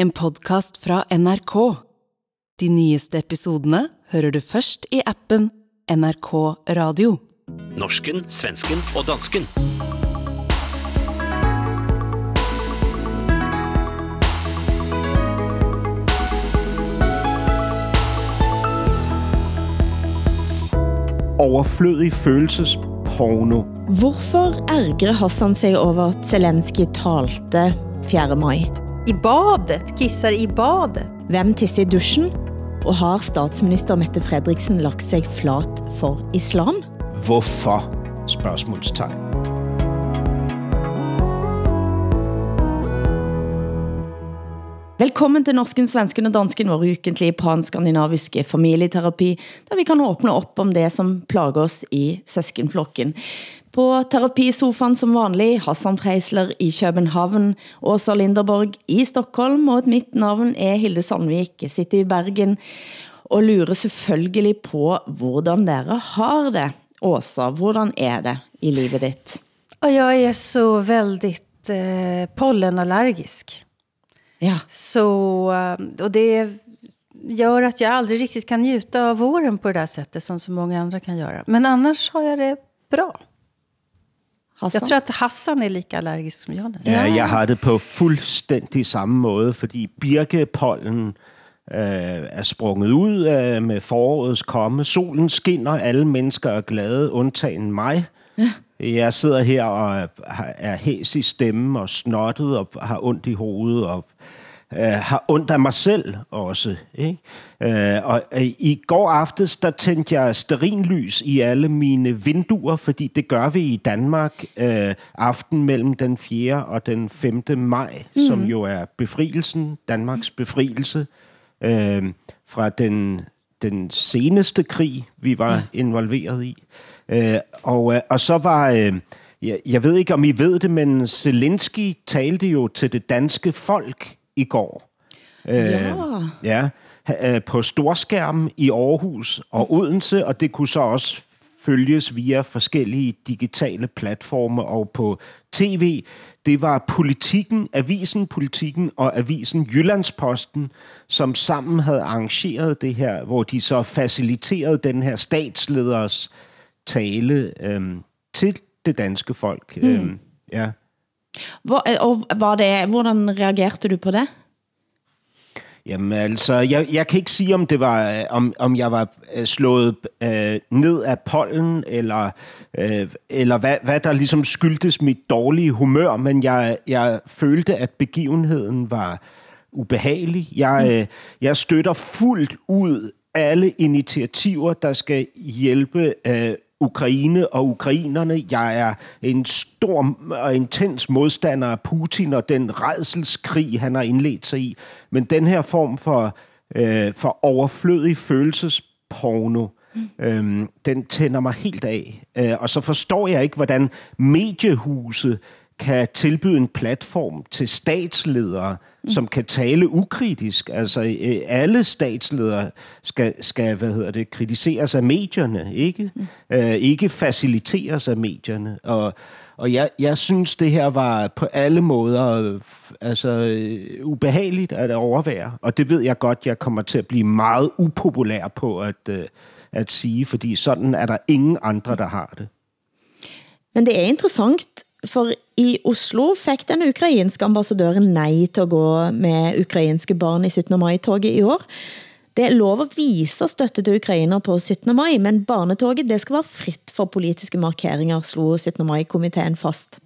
En podcast fra NRK. De nyeste episodene hører du først i appen NRK Radio. Norsken, svensken og dansken. overflødig følelsesporno. Hvorfor ærgrer Hassan sig over, at Zelensky talte 4. maj? I badet, kissar i badet. Hvem tisser i duschen? Og har statsminister Mette Frederiksen lagt sig flat for islam? Hvorfor? Spørgsmålstegn. Velkommen til Norsken, Svensken og Dansken, vår ukentlige pan-skandinaviske familieterapi, der vi kan åbne op om det, som plager oss i søskenflokken. På terapisofaen som vanlig, Hassan Preisler i København, Åsa Linderborg i Stockholm, og et mitt navn er Hilde Sandvik, jeg sitter i Bergen, og lurer selvfølgelig på, hvordan dere har det. Åsa, hvordan er det i livet ditt? Och jag är så väldigt eh, pollenallergisk. Ja, Så, eh, och det gör att jag aldrig riktigt kan njuta av våren på det där sättet som så många andra kan göra. Men annars har jag det bra. Hassan? Jag tror att Hassan är lika allergisk som jag nästan. Ja, jeg har det på fuldstændig samme måde, fordi birkepollen øh, er sprunget ud øh, med forårets komme. Solen skinner, alle mennesker er glade, undtagen mig. Ja. Jeg sidder her og er- er hæs i stemmen og snottet og har ondt i hovedet og øh, har ondt af mig selv også. Ikke? Øh, og øh, i går aftes, der tændte jeg sterinlys i alle mine vinduer, fordi det gør vi i Danmark øh, aften mellem den 4. og den 5. maj, mm. som jo er befrielsen, Danmarks befrielse øh, fra den, den seneste krig, vi var ja. involveret i. Øh, og, øh, og så var... Øh, jeg, jeg ved ikke, om I ved det, men Zelensky talte jo til det danske folk i går. Ja. Ja, ha- øh, på storskærm i Aarhus og Odense, og det kunne så også følges via forskellige digitale platforme og på tv. Det var Politikken, Avisen Politikken og Avisen Jyllandsposten, som sammen havde arrangeret det her, hvor de så faciliterede den her statsleders tale øhm, til det danske folk. Mm. Øhm, ja. Hvor, og var det, hvordan reagerte du på det? Jamen altså, jeg, jeg kan ikke sige, om det var, øh, om, om jeg var øh, slået øh, ned af pollen, eller, øh, eller hvad, hvad der ligesom skyldtes mit dårlige humør, men jeg, jeg følte, at begivenheden var ubehagelig. Jeg, øh, jeg støtter fuldt ud alle initiativer, der skal hjælpe øh, Ukraine og ukrainerne. Jeg er en stor og intens modstander af Putin og den redselskrig, han har indledt sig i. Men den her form for, øh, for overflødig følelsesporno, mm. øhm, den tænder mig helt af. Øh, og så forstår jeg ikke, hvordan mediehuse kan tilbyde en platform til statsledere, mm. som kan tale ukritisk. Altså øh, alle statsledere skal, skal hvad hedder det, kritiseres af medierne, ikke? Mm. Øh, ikke faciliteres af medierne. Og, og jeg, jeg synes, det her var på alle måder øh, altså, ubehageligt at overvære. Og det ved jeg godt, jeg kommer til at blive meget upopulær på at, at sige, fordi sådan er der ingen andre, der har det. Men det er interessant, for i Oslo fik den ukrainske ambassadøren nej til at gå med ukrainske barn i 17. maj-toget i år. Det er lov at vise støtte til Ukrainer på 17. maj, men barnetoget det skal være frit for politiske markeringer, slog 17. maj-komiteen fast.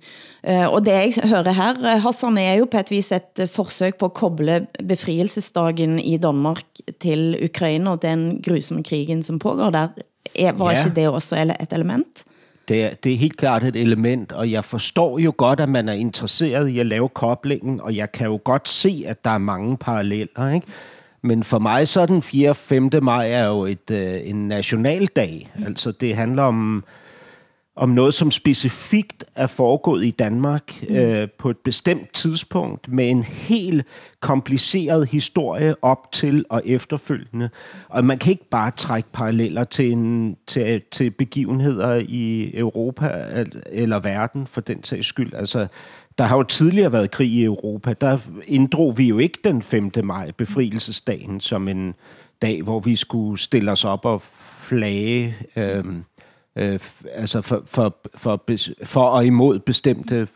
Eh, Og det jeg hører her, eh, Hassan, er jo på et vis et forsøg på at koble befrielsesdagen i Danmark til Ukraina og den grusomme krigen, som pågår der. Er- Var Ja. ikke det også et element? Det er, det er helt klart et element, og jeg forstår jo godt, at man er interesseret i at lave koblingen, og jeg kan jo godt se, at der er mange paralleller, ikke? Men for mig så er den 4. og 5. maj er jo et, øh, en nationaldag. Altså det handler om, om noget, som specifikt er foregået i Danmark mm. øh, på et bestemt tidspunkt med en helt kompliceret historie op til og efterfølgende. Og man kan ikke bare trække paralleller til, en, til, til begivenheder i Europa eller verden for den sags skyld. Altså, der har jo tidligere været krig i Europa. Der inddrog vi jo ikke den 5. maj, befrielsesdagen, som en dag, hvor vi skulle stille os op og flage, øh, øh, altså for, for, for, for og imod bestemte,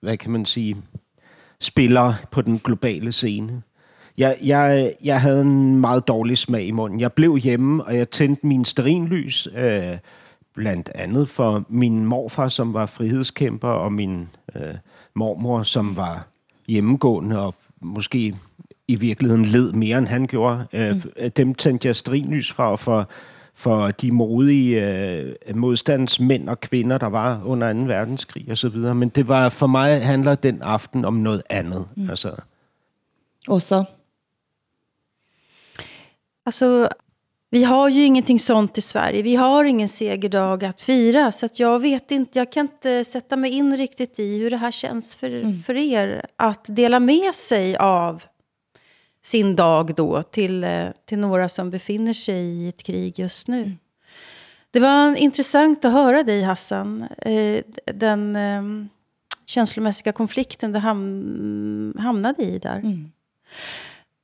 hvad kan man sige, spillere på den globale scene. Jeg, jeg, jeg havde en meget dårlig smag i munden. Jeg blev hjemme, og jeg tændte min sterinlys, øh, blandt andet for min morfar, som var frihedskæmper, og min øh, mormor, som var hjemmegående, og måske i virkeligheden led mere, end han gjorde. Øh, mm. Dem tændte jeg sterinlys for, for for de modige øh, modstandsmænd og kvinder, der var under 2. verdenskrig og så videre. Men det var for mig handler den aften om noget andet. Mm. Altså. Och så? Alltså, vi har ju ingenting sånt i Sverige. Vi har ingen segerdag att fira. Så att jag vet inte, jag kan inte sätta mig in riktigt i hur det här känns för, mm. för er. Att dela med sig av sin dag då till, eh, till några som befinner sig i ett krig just nu. Mm. Det var intressant att höra dig Hassan. Eh, den ehm, känslomässiga konflikten du ham hamnade i där. Mm.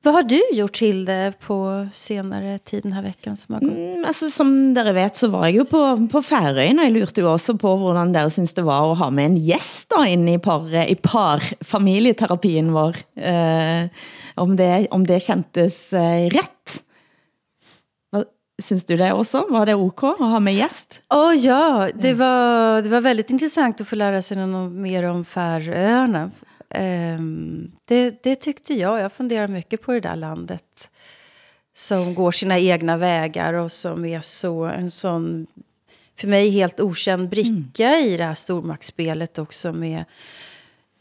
Vad har du gjort til det på senere tid denne veckan som har gått? Mm, altså, som dere vet, så var jeg jo på, på og jeg lurte jo også på, hvordan dere synes det var at ha med en gæst da inde i par, i par familieterapien vår. Eh, om, det, om det kjentes eh, rett. Hvad, synes du det også? Var det ok at ha med gæst? Åh oh, ja, det var, det var väldigt intressant att få lära sig något mer om Färöarna. Um, det, det tyckte jag. Jag funderar mycket på det där landet. Som går sina egna vägar och som är så en sån, för mig helt okänd bricka mm. i det här stormaktsspelet också med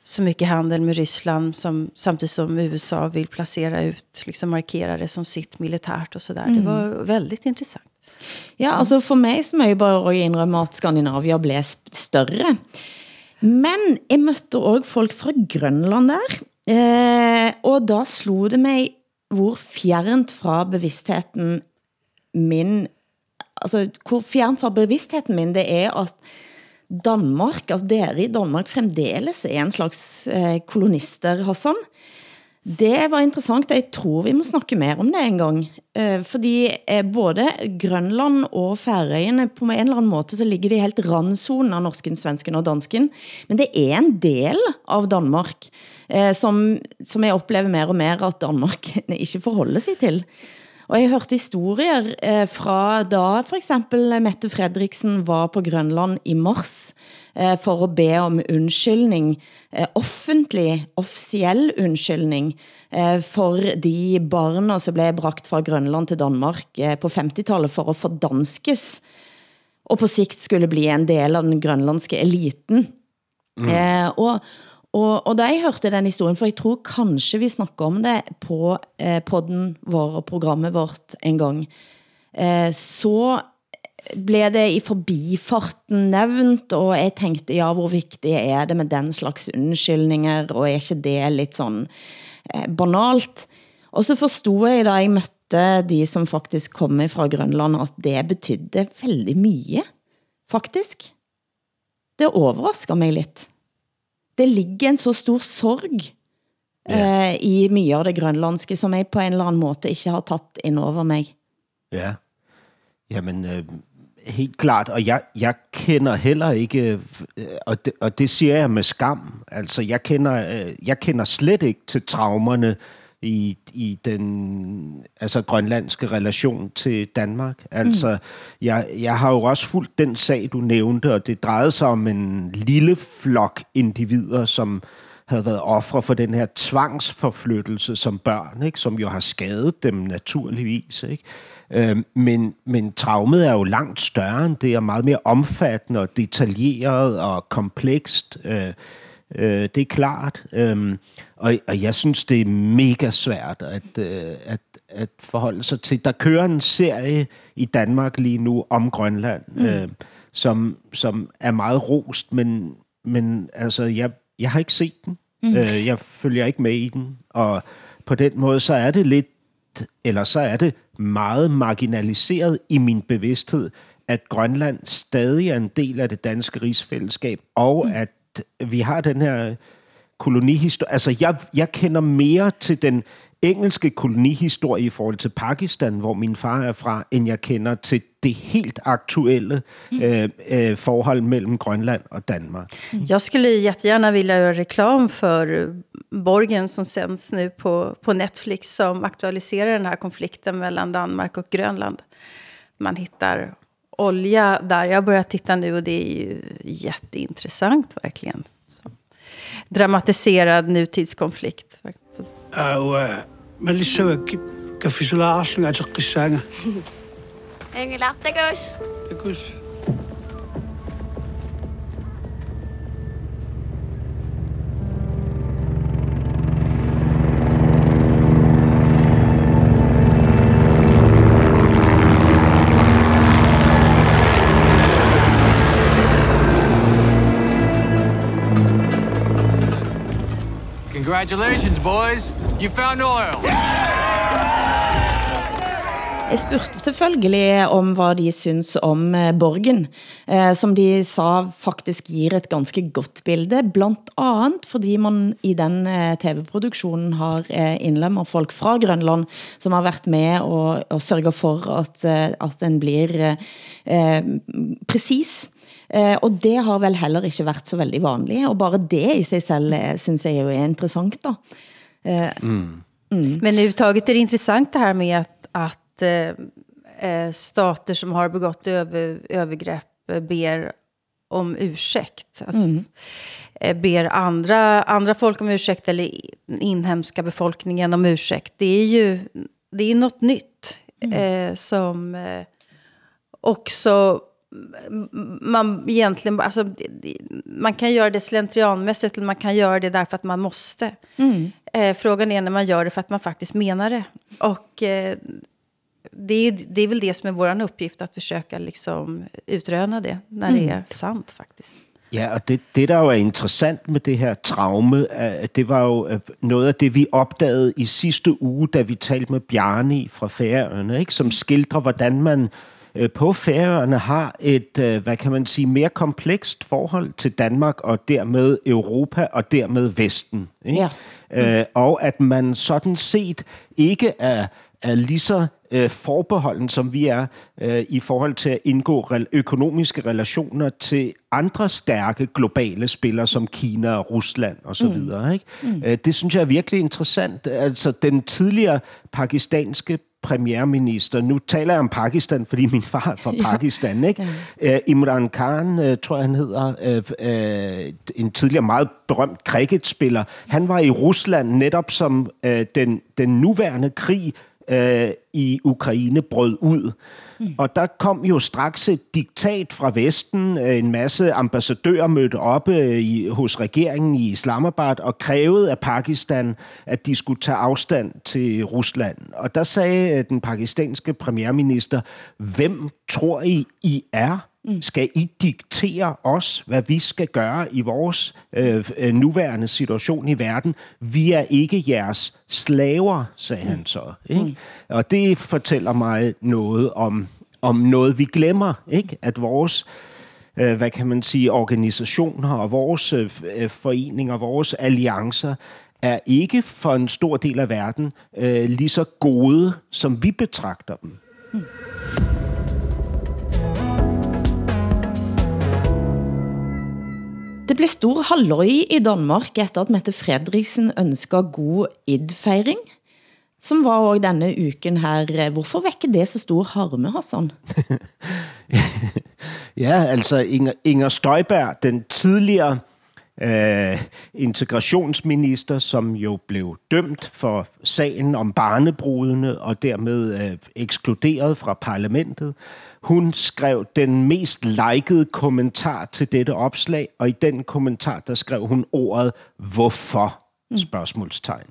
så mycket handel med Ryssland som, samtidigt som USA vill placera ut, liksom markera det som sitt militärt och sådär. Mm. Det var väldigt intressant. Ja, altså for mig som er jo bare å innrømme at Skandinavia blev større. Men jeg mødte også folk fra Grønland der, eh, og da slog det mig, hvor fjernt fra bevidstheten min, altså hvor fjernt fra bevidstheten min det er, at Danmark, altså dere i Danmark fremdeles er en slags eh, kolonister, Hassan. Det var interessant. Jeg tror vi må snakke mer om det en gang. Eh, fordi eh, både Grønland og Færøyene, på en eller anden måde, så ligger de helt randzonen av norsken, svensken og dansken. Men det er en del av Danmark, eh, som, som jeg oplever mer og mer, at Danmark ikke forholder sig til. Og jeg hørte historier eh, fra da for eksempel Mette Fredriksen var på Grønland i mars eh, for at be om undskyldning, eh, offentlig, officiell undskyldning eh, for de barna som blev bragt fra Grønland til Danmark eh, på 50-tallet for at fordanskes, og på sikt skulle bli en del av den grønlandske eliten. Mm. Eh, og, og, og da jeg hørte den historien, for jeg tror kanskje vi snakker om det på eh, podden vår og programmet vårt en gang, eh, så blev det i forbifarten nævnt, og jeg tænkte, ja, hvor vigtigt er det med den slags undskyldninger, og er ikke det lidt sådan eh, banalt? Og så forstod jeg, da jeg mødte de som faktisk kommer fra Grønland, at det betydde veldig mye, faktisk. Det overrasker mig lidt det ligger en så stor sorg yeah. i mye av det grønlandske, som jeg på en eller anden måde ikke har taget ind over mig. Ja, jamen øh, helt klart, og jeg, jeg kender heller ikke, øh, og det, og det siger jeg med skam, altså jeg kender, øh, jeg kender slet ikke til traumerne, i, i den altså grønlandske relation til Danmark. Altså, mm. jeg, jeg har jo også fulgt den sag, du nævnte, og det drejede sig om en lille flok individer, som havde været ofre for den her tvangsforflyttelse som børn, ikke? som jo har skadet dem naturligvis. Ikke? Øh, men, men traumet er jo langt større end det, er meget mere omfattende og detaljeret og komplekst. Øh, Øh, det er klart. Øh, og, og jeg synes, det er mega svært at, øh, at, at forholde sig til. Der kører en serie i Danmark lige nu om Grønland, mm. øh, som, som er meget rost, men, men altså, jeg, jeg har ikke set den. Mm. Øh, jeg følger ikke med i den. Og på den måde, så er det lidt, eller så er det meget marginaliseret i min bevidsthed, at Grønland stadig er en del af det danske rigsfællesskab, og mm. at vi har den her kolonihistorie. Altså, jeg, jeg kender mere til den engelske kolonihistorie i forhold til Pakistan, hvor min far er fra, end jeg kender til det helt aktuelle mm. øh, øh, forhold mellem Grönland och Danmark. Mm. Jag skulle jättegärna vilja göra reklam för Borgen som sänds nu på, på Netflix som aktualiserar den här konflikten mellan Danmark och Grönland. Man hittar olja där. Jag börjar titta nu och det är ju jätteintressant verkligen. Så. Dramatiserad nutidskonflikt. Men liksom, kan vi så lära oss att det är Engel, takus! Takus! Congratulations, boys. You found oil. Jeg spurgte selvfølgelig om, hvad de synes om eh, Borgen, eh, som de sa faktisk giver et ganske godt bilde, blandt andet fordi man i den eh, tv-produktionen har eh, indlemmer folk fra Grønland, som har været med og, og sørger for, at, at den blir eh, eh, præcis. Eh, og det har vel heller ikke været så veldig vanligt, og bare det i sig selv eh, synes jeg jo er interessant da. Eh, Mm. Men överhuvudtaget är det intressant det här med att, att eh, eh, stater som har begått över, övergrepp eh, ber om ursäkt. Alltså, eh, ber andra, andra folk om ursäkt eller inhemska befolkningen om ursäkt. Det är ju det är något nytt eh, som eh, också man egentligen, alltså, man kan göra det slentrianmässigt eller man kan göra det därför att man måste. Eh, frågan är när man gör det för att man faktiskt menar det. Och eh, det, är, det är väl det som är vår uppgift, att försöka liksom utröna det när det är sant faktiskt. Ja, og det, det, der jo er interessant med det her traume, at det var jo øh, noget af det, vi opdagede i sidste uge, da vi talte med Bjarni fra Færøerne, ikke? som skildrer, hvordan man øh, på Færøerne har et, øh, hvad kan man sige, mere komplekst forhold til Danmark, og dermed Europa, og dermed Vesten. Ikke? Ja. Øh, og at man sådan set ikke er, er lige så øh, forbeholden, som vi er, øh, i forhold til at indgå økonomiske relationer til andre stærke globale spillere, som Kina og Rusland osv. Mm. Ikke? Mm. Øh, det synes jeg er virkelig interessant. Altså den tidligere pakistanske premierminister, nu taler jeg om Pakistan, fordi min far er fra Pakistan, ikke? Øh, Imran Khan, øh, tror jeg han hedder, øh, øh, en tidligere meget berømt cricketspiller, han var i Rusland netop som øh, den, den nuværende krig øh, i Ukraine brød ud. Mm. Og der kom jo straks et diktat fra Vesten. Øh, en masse ambassadører mødte op øh, i, hos regeringen i Islamabad og krævede af Pakistan, at de skulle tage afstand til Rusland. Og der sagde øh, den pakistanske premierminister, hvem tror I, I er? Skal I diktere os, hvad vi skal gøre i vores øh, øh, nuværende situation i verden? Vi er ikke jeres slaver, sagde han så. Ikke? Og det fortæller mig noget om, om noget, vi glemmer. Ikke? At vores øh, hvad kan man sige, organisationer og vores øh, øh, foreninger, vores alliancer, er ikke for en stor del af verden øh, lige så gode, som vi betragter dem. Det blev stor halløj i Danmark efter at Mette Fredriksen ønsker god idfejring, som var også denne uken her. Hvorfor vækker det så stor harme, Hassan? Ja, altså Inger, Inger Støjberg, den tidligere øh, integrationsminister, som jo blev dømt for sagen om barnebrudene og dermed øh, ekskluderet fra parlamentet. Hun skrev den mest likede kommentar til dette opslag, og i den kommentar, der skrev hun ordet hvorfor? Spørgsmålstegn.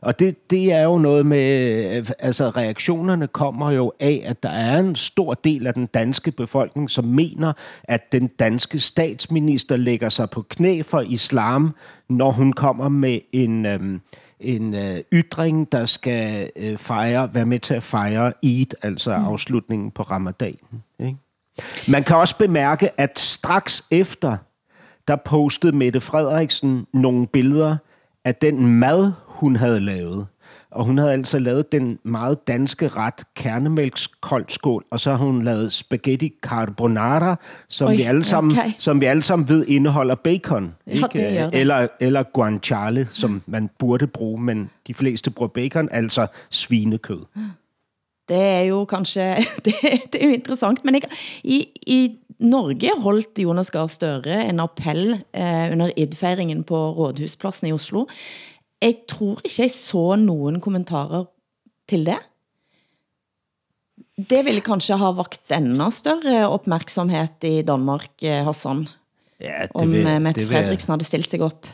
Og det, det er jo noget med, øh, altså reaktionerne kommer jo af, at der er en stor del af den danske befolkning, som mener, at den danske statsminister lægger sig på knæ for islam, når hun kommer med en, øhm, en øh, ytring, der skal øh, fejre, være med til at fejre Eid, altså afslutningen på ramadanen. Ikke? Man kan også bemærke, at straks efter, der postede Mette Frederiksen nogle billeder af den mad, hun havde lavet. Og hun havde altså lavet den meget danske ret kernemælkskoldskål, og så har hun lavet spaghetti carbonara, som, Oj, vi alle sammen, okay. som vi alle sammen ved indeholder bacon. Gør det. Eller, eller guanciale, som man burde bruge, men de fleste bruger bacon, altså svinekød. Det er jo kanskje, det, det er jo interessant, men jeg, i, i Norge holdt Jonas Gahr Støre en appell eh, under idfeiringen på Rådhuspladsen i Oslo. Jeg tror ikke jeg så nogen kommentarer til det. Det ville kanskje ha vakt enda større opmærksomhed i Danmark, eh, Hassan, Ja, det om vil, eh, Mette det vil, jeg- Frederiksen havde stilt sig op.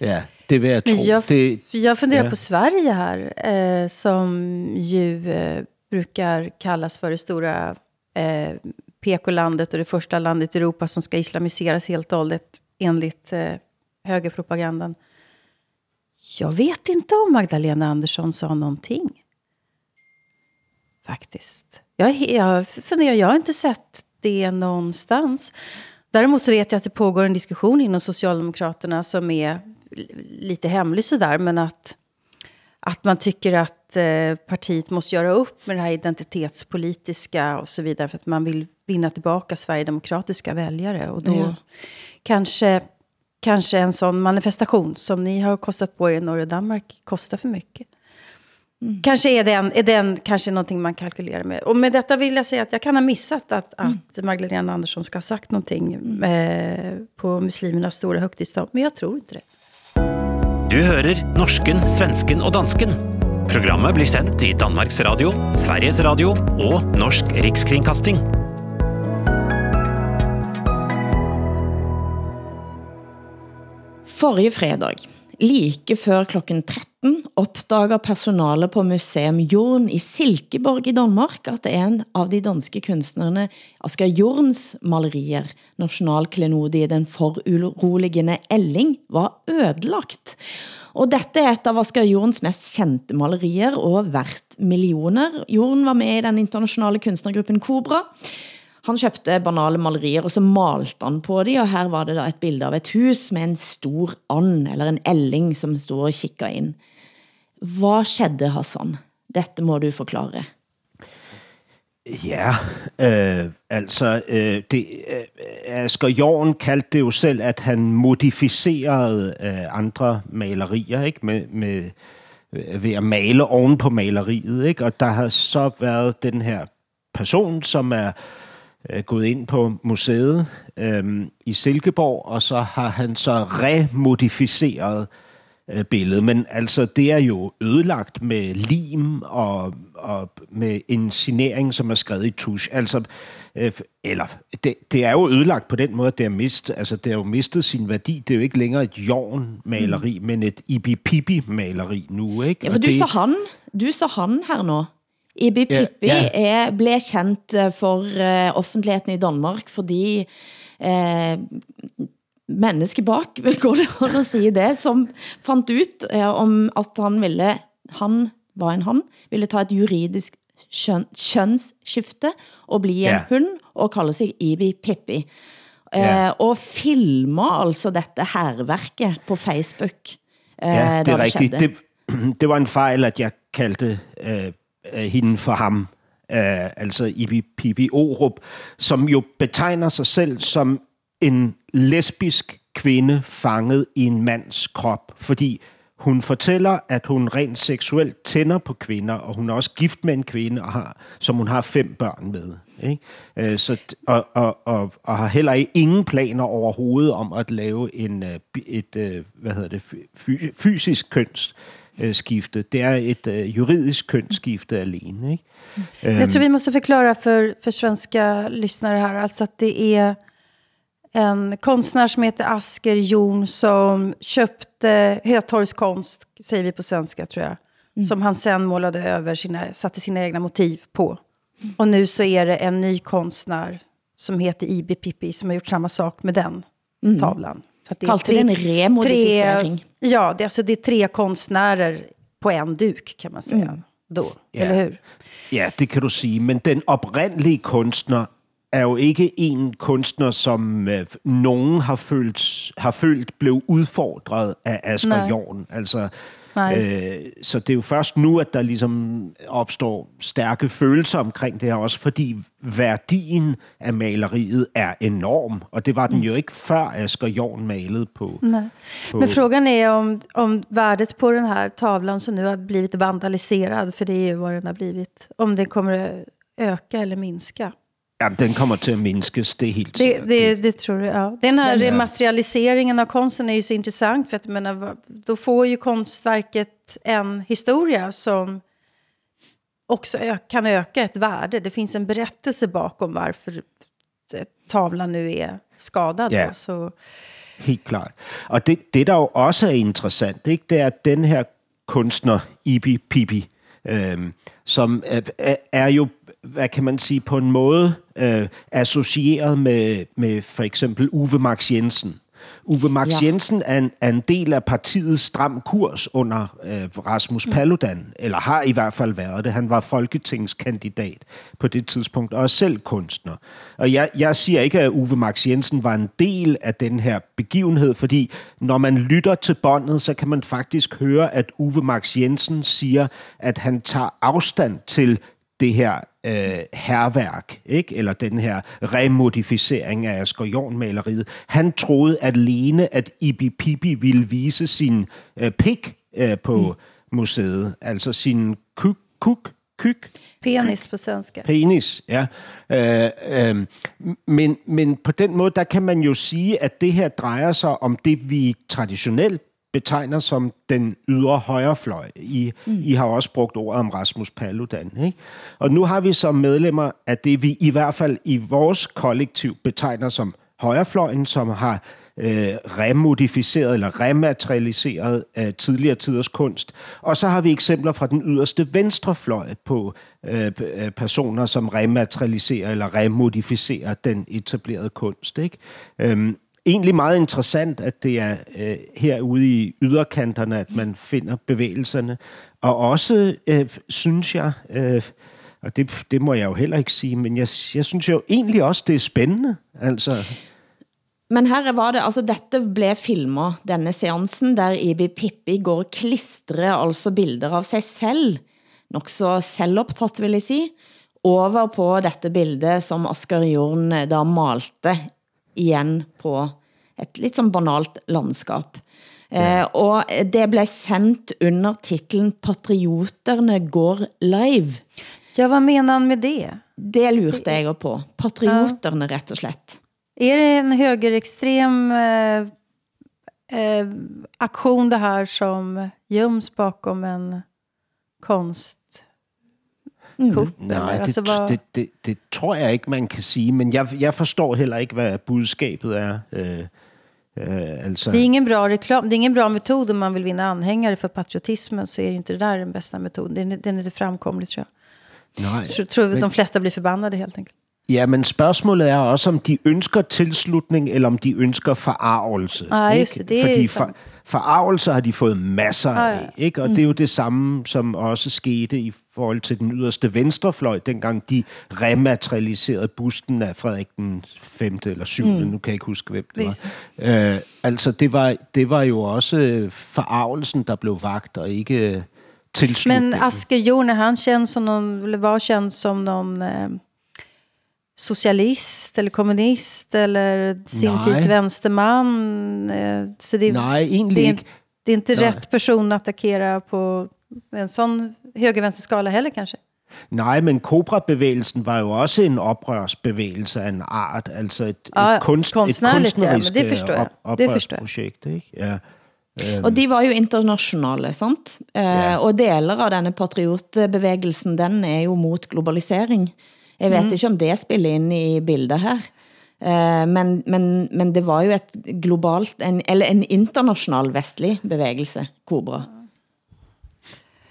Ja, det vil jeg tro. Men jag, det, jag funderar ja. på Sverige här, eh, som ju eh, brukar kallas för det stora eh, PK-landet och det första landet i Europa som ska islamiseras helt och hållet enligt eh, högerpropagandan. Jag vet inte om Magdalena Andersson sa någonting. Faktiskt. Jag, jag funderar, jag har inte sett det någonstans. Däremot så vet jag att det pågår en diskussion inom Socialdemokraterna som är li- lite hemlig sådär, men att, att man tycker att eh, partiet måste göra upp med det här identitetspolitiska och så vidare, för att man vill vinna tillbaka Sverigedemokratiska väljare. Och då Ja. kanske, kanske en sån manifestation som ni har kostat på er i Norge och Danmark kostar för mycket. Kanske är den, är den kanske någonting man kalkylerar med. Och med detta vill jag säga att jag kan ha missat att, att Magdalena Andersson ska ha sagt någonting eh, på muslimernas stora högtidsdag. Men jag tror inte det. Du hører norsken, svensken og dansken. Programmet blir sendt i Danmarks Radio, Sveriges Radio og Norsk Rikskringkasting. Forrige fredag, like før klokken 13, opdager personalet på Museum Jorn i Silkeborg i Danmark, at en av de danske kunstnerne Asger Jorns malerier, nationalklenode i den foruroligende Elling, var ødelagt. Og dette er et av Asger Jorns mest kendte malerier og vært millioner. Jorn var med i den internationale kunstnergruppen Cobra. Han købte banale malerier, og så malte han på de, og her var det da et bilde av et hus med en stor and, eller en elling, som stod og kikkede ind. Hvad skedde, Hassan? Dette må du forklare. Ja, øh, altså, øh, det, øh, Asger Jorn kaldte det jo selv, at han modificerede øh, andre malerier, ikke? Med, med, øh, ved at male oven på maleriet, ikke? Og der har så været den her person, som er øh, gået ind på museet øh, i Silkeborg, og så har han så remodificeret øh, billede. Men altså, det er jo ødelagt med lim og, og med en signering, som er skrevet i tusch. Altså, øh, eller, det, det er jo ødelagt på den måde, at det er, mist, altså, det er jo mistet sin værdi. Det er jo ikke længere et jorn-maleri, mm. men et ibi-pibi-maleri nu, ikke? Ja, for Og du det, sa han, du sa han her nå. Ibi Pippi ja. er, blev kendt eh, for eh, offentligheden i Danmark, fordi eh, menneske bak, går det an at sige det, som fandt ut eh, om at han ville, han var en han, ville ta et juridisk kjøn, kønsskifte og bli en Ja. hund og kalde sig Ibi Pippi. Eh, Ja. Og filmer altså dette herværket på Facebook. Eh, Ja, det er rigtigt. Det, det var en fejl, at jeg kaldte øh, øh, hende for ham. Øh, altså Ibi Pibi Orup, som jo betegner sig selv som en lesbisk kvinde fanget i en mands krop, fordi hun fortæller, at hun rent seksuelt tænder på kvinder, og hun er også gift med en kvinde, og har, som hun har fem børn med. Ikke? Øh, Så, og, og, og, og har heller ingen planer overhovedet om at lave en, øh, et øh, hvad hedder det, fysisk fysisk kønsskifte. Det er et øh, juridisk kønsskifte alene. Ikke? Men Jag tror vi måste förklara för, för svenska lyssnare här, alltså att det är en konstnär som heter Asker Jon som köpte Hötorgskonst, säger vi på svenska tror jag, som han sen målade över, sina, satte sina egna motiv på. Och nu så är det en ny konstnär som heter Ibi Pippi som har gjort samma sak med den tavlan. Så att det är Kaldte det en remodificering? Tre, ja, det, är alltså, det är tre konstnärer på en duk kan man säga. Då, Ja. eller hur? Ja, det kan du sige. Men den oprindelige kunstner er jo ikke en kunstner, som øh, nogen har følt, har følt blev udfordret af Asger. Jorn. Altså, Just øh, så det er jo først nu, at der ligesom opstår stærke følelser omkring det her, også fordi værdien af maleriet er enorm, og det var den jo ikke før Asger Jorn malede på. Nej. Men frågan är om, om värdet på den här tavlan som nu har blivit vandaliserad, för det är ju vad den har blivit, om det kommer att öka eller minska. Jamen, den kommer til at mindskes, det er helt Det, det, det tror jag. Ja. Den här rematerialiseringen av konsten är ju så intressant. För att, menar, då får ju konstverket en historia som också kan öka ett värde. Det finns en berättelse bakom varför tavlan nu är skadad. Ja. Så, Helt klart. Og det, det, der jo også er interessant, ikke, det er, at den her kunstner, Ibi Pibi, øhm, som er- er jo, hvad kan man sige, på en måde øh, associeret med, med for eksempel Uwe Max Jensen. Uwe Max Ja. Jensen er en, er en del af partiets stram kurs under øh, Rasmus Paludan, eller har i hvert fald været det. Han var folketingskandidat på det tidspunkt, og er selv kunstner. Og jeg, jeg siger ikke, at Uwe Max Jensen var en del af den her begivenhed, fordi når man lytter til båndet, så kan man faktisk høre, at Uwe Max Jensen siger, at han tager afstand til det her øh, herværk, ikke? eller den her remodificering af Asger Jorn-maleriet. Han troede alene, at Ibi Pibi ville vise sin øh, pik øh, på mm. museet, altså sin kuk, kuk, kyk, penis på svenska. penis, ja. Øh, øh, men, men på den måde, der kan man jo sige, at det her drejer sig om det, vi traditionelt betegner som den ydre højrefløj. I, mm. I har også brugt ordet om Rasmus Paludan. Ikke? Og nu har vi som medlemmer af det, vi i hvert fald i vores kollektiv betegner som højrefløjen, som har øh, remodificeret eller rematerialiseret øh, tidligere tiders kunst. Og så har vi eksempler fra den yderste venstrefløj på øh, øh, personer, som rematerialiserer eller remodificerer den etablerede kunst. Ikke? Øhm, egentlig meget interessant, at det er øh, herude i yderkanterne, at man finder bevægelserne. Og også, øh, synes jeg, øh, og det, det må jeg jo heller ikke sige, men jeg, jeg synes jo egentlig også, det er spændende. Altså, Men her var det, altså dette blev filmet, denne seansen, der Ibi Pippi går og klistrer altså bilder av sig selv, nok så selvoptaget vil jeg sige, over på dette bilde, som Asger Jorn eh, da malte igen på et lidt som banalt landskap. Eh, og det blev sendt under titlen Patrioterne går live. Ja, vad menar han med det? Det lurte jeg på. Patrioterne, rett og slett. Är det en högerextrem eh, eh, aktion det här som göms bakom en konst? Kupp, Nej, det, Altså, hvor- det, det, det tror jeg ikke, man kan sige, men jeg, jeg forstår heller ikke, hvad budskabet er. Øh, øh, altså, Det är ingen bra reklam, det är ingen bra metod om man vill vinna anhängare för patriotismen så är inte det där den bästa metoden. Den, är- den är inte framkomlig tror jag. nej, Jag tror, tror att de flesta blir förbannade helt enkelt. Ja, men spørgsmålet er også, om de ønsker tilslutning, eller om de ønsker forarvelse. Just ikke? det, det Fordi for, forarvelse har de fået masser Ah, af, ikke? og det er jo det samme, som også skete i forhold til den yderste venstrefløj, dengang de rematerialiserede busten af Frederik den 5. eller 7. Mm. Nu kan jeg ikke huske, hvem det Vis. var. Øh, altså, det var, det var jo også forarvelsen, der blev vagt, og ikke øh, Men tilslutningen. Asger Jorn, är han känd som någon, eller var känd som någon socialist eller kommunist eller sin Nej. tids vänsterman? Eh, så det, Nej, egentlig det, är, det är inte Nej. rätt person att attackera på en sån höger-vänster-skala heller kanske. Nej, men Cobra-bevægelsen var jo også en oprørsbevægelse af en art, altså et, Ja, et, kunst, et konstnärligt, ja, men kunstnerisk det forstår jeg. op, Det forstår jeg. oprørsprojekt. Ikke? Ja. Og de var jo internationale, sant? Eh, Ja. Og deler av denne patriotbevægelsen, den er jo mot globalisering. Jeg vet ikke om det spiller ind i bildet her. Eh, men, men, men det var jo et globalt, en, eller en international vestlig bevægelse, Cobra,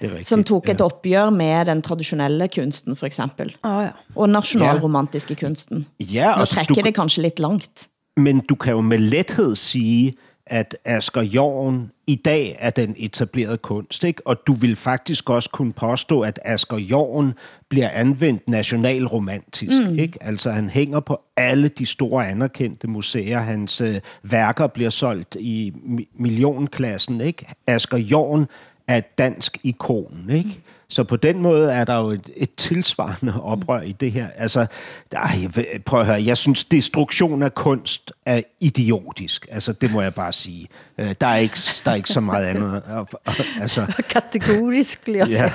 Det rigtigt. som tog et opgør med den traditionelle kunsten, for eksempel. Ja, ja. Og nationalromantiske kunsten. Ja, Nu altså, trækker du- det kanskje lidt langt. Men du kan jo med lethed sige, at Asger Jorn i dag er den etablerede kunst, ikke? og du vil faktisk også kunne påstå, at Asger Jorn bliver anvendt nationalromantisk. Mm. Ikke? Altså han hænger på alle de store anerkendte museer. Hans øh, værker bliver solgt i mi- millionklassen. Ikke? Asger Jorn er et dansk ikon. Ikke? Mm. Så på den måde er der jo et, et tilsvarende oprør i det her. Altså, ej, jeg vil- prøv at høre, jeg synes, destruktion af kunst er idiotisk. Altså, det må jeg bare sige. Øh, Der er ikke, der er ikke så meget andet. Altså, Kategorisk, skulle jeg ja.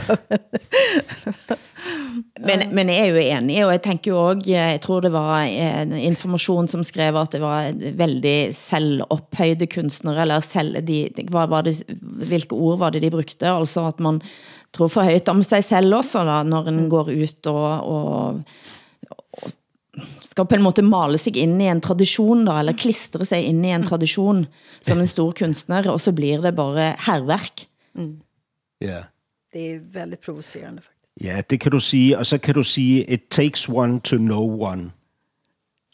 Men, men jeg er jo enig, og jeg tænker jo også, jeg tror det var en informasjon som skrev at det var veldig selvopphøjde kunstnere, eller selv, de, hvad var det, hvilke ord var det de brugte? Altså at man tror for højt om sig selv også, da, når en går ut og, og, og skal på en måte male sig ind i en tradition, da, eller klistre sig ind i en tradition som en stor kunstner, og så blir det bare herværk. ja. Det är väldigt provocerande faktiskt. ja, det kan du sige. Og så kan du sige, it takes one to know one.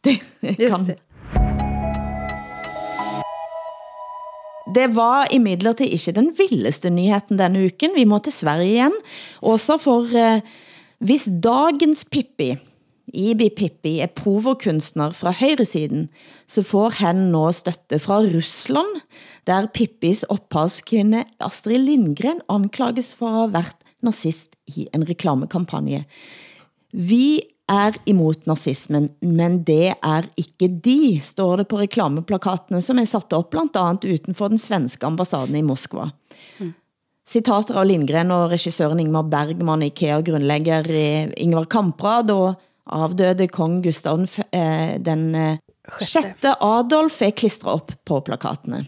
Det Just kan, det. Det var imidlertid ikke den vildeste nyheten denne uken. Vi må til Sverige igen. Også for eh, hvis dagens Pippi, Ibi Pippi, er provokunstner fra højresiden, så får han nå støtte fra Rusland, der Pippis ophavskvinde Astrid Lindgren anklages for at have været nazist i en reklamekampagne. Vi er imot nazismen, men det er ikke de, står det på reklameplakatene, som er sat op blandt andet utenfor den svenske ambassaden i Moskva. Citater av Lindgren og regissøren Ingmar Bergman, IKEA-grundlægger eh, Ingvar Kamprad og avdøde kong Gustav den f- eh, den eh, sjette Adolf er klistret op på plakatene.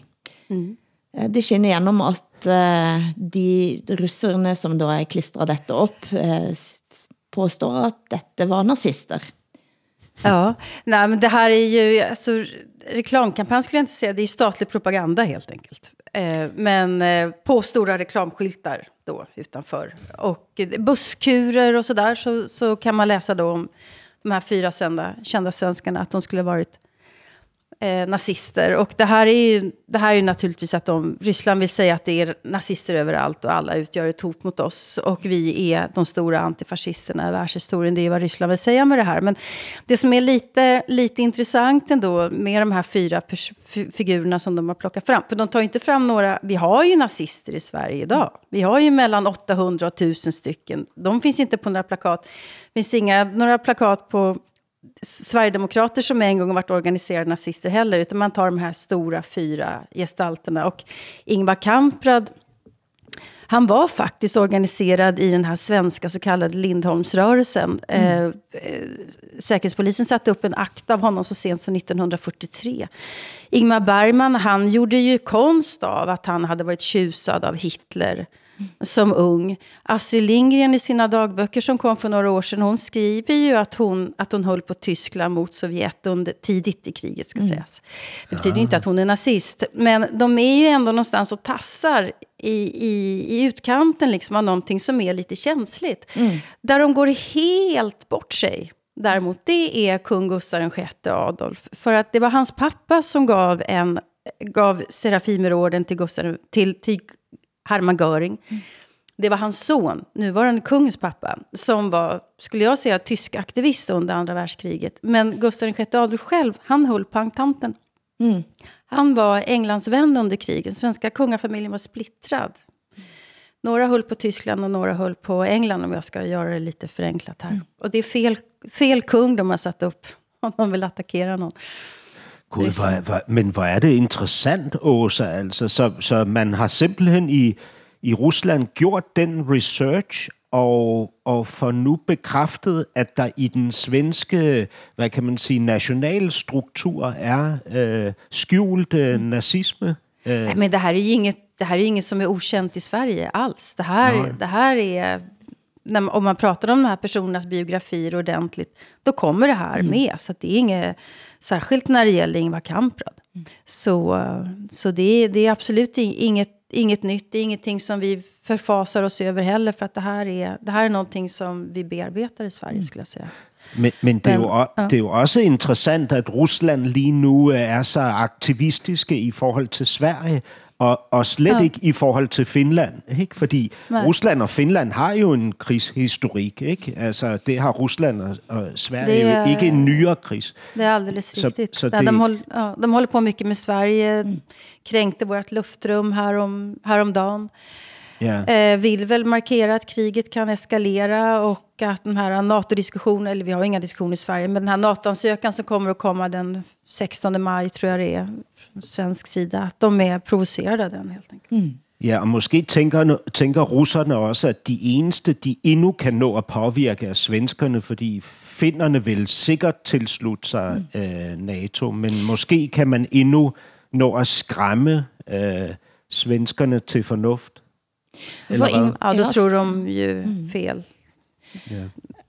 Eh, Det skinner igenom at de russerne, som då er klistret dette op, påstår at dette var nazister. Ja, nej, men det här är ju, alltså, reklamkampanj skulle jag inte säga, det är statlig propaganda helt enkelt. Eh, men eh, på stora reklamskyltar då utanför. Och eh, busskurer och sådär så, så kan man läsa då om de här fyra sända, kända svenskarna, att de skulle ha varit eh, nazister. Och det här, är ju, det här är ju naturligtvis att de, Ryssland vill säga att det är nazister överallt och alla utgör ett hot mot oss. Och vi är de stora antifascisterna i världshistorien. Det är vad Ryssland vill säga med det här. Men det som är lite, lite intressant ändå med de här fyra figurerna som de har plockat fram. För de tar ju inte fram några, vi har ju nazister i Sverige idag. Vi har ju mellan 800 och 1000 stycken. De finns inte på några plakat. Det finns inga, några plakat på Sverigedemokrater som en gång har varit organiserade nazister heller, utan man tar de här stora fyra gestalterna. Och Ingvar Kamprad, han var faktiskt organiserad i den här svenska så kallade Lindholmsrörelsen. Eh, eh, Säkerhetspolisen satte upp en akt av honom så sent som 1943. Ingmar Bergman, han gjorde ju konst av att han hade varit tjusad av Hitler som ung. Astrid Lindgren i sina dagböcker som kom för några år sedan, hon skriver ju att hon, att hon höll på Tyskland mot Sovjet under, tidigt i kriget ska sägas. Det betyder inte att hon är nazist, men de är ju ändå någonstans och tassar i, i, i utkanten liksom av någonting som är lite känsligt. Där de går helt bort sig. Däremot, det är kung Gustav VI Adolf. För att det var hans pappa som gav, en, gav Serafimerorden till, Gustav, till, till Hermann Göring. Det var hans son, nuvarande kungens pappa, som var, skulle jag säga, tysk aktivist under andra världskriget. Men Gustav VI Adolf själv, han höll på entanten. Han var Englands vän under kriget. Svenska kungafamiljen var splittrad. Några höll på Tyskland och några höll på England, om jag ska göra det lite förenklat här. Och det är fel, fel kung de har satt upp, om de vill attackera någon. Gud, hvor, hvor, men hvor er det interessant, Åsa. Altså, så, så man har simpelthen i, i Rusland gjort den research, og, og får nu bekræftet, at der i den svenske, hvad kan man sige, nationalstruktur er øh, skjult øh, nazisme. Øh, Nej, men det är ju inget, det här är inget som är okänt i Sverige alls. Det här, det här är, när, om man pratar om de här personernas biografier ordentligt, då kommer det här med. Så det är inget, särskilt när det gäller Ingvar Kamprad. Så, eh, så det, är, det är absolut inget, inget nytt, det är ingenting som vi förfasar oss över heller, för att det här är, det här är någonting som vi bearbetar i Sverige, skulle jag säga. Men, men, det, er jo, o- ja. det er jo også interessant, at Rusland lige nu er så aktivistiske i forhold til Sverige, og, og slet ja. ikke i forhold til Finland. Ikke? Fordi Nej. Rusland og Finland har jo en krigshistorik. Ikke? Altså, det har Rusland og, og Sverige Det er- er... jo ikke en nyere kris. Det är alldeles Så- riktigt. så Ja, det- de, håller, ja, de håller på mycket med Sverige, kränkte vårt luftrum härom, häromdagen. Ja. Eh, vill väl markera att kriget kan eskalera och att den här NATO-diskussionen, eller vi har inga diskussioner i Sverige, men den här NATO-ansökan som kommer att komma den 16 maj, tror jag det är, från svensk sida, att de är provocerade av den helt enkelt. Ja, og måske tænker, tænker russerne også, at de eneste, de endnu kan nå at påvirke, er svenskerne, fordi finnerne vil sikkert tilslutte sig mm. øh, NATO, men måske kan man endnu nå at skræmme øh, svenskerne til fornuft. Hvad? Ing- Ja, då tror de ju fel.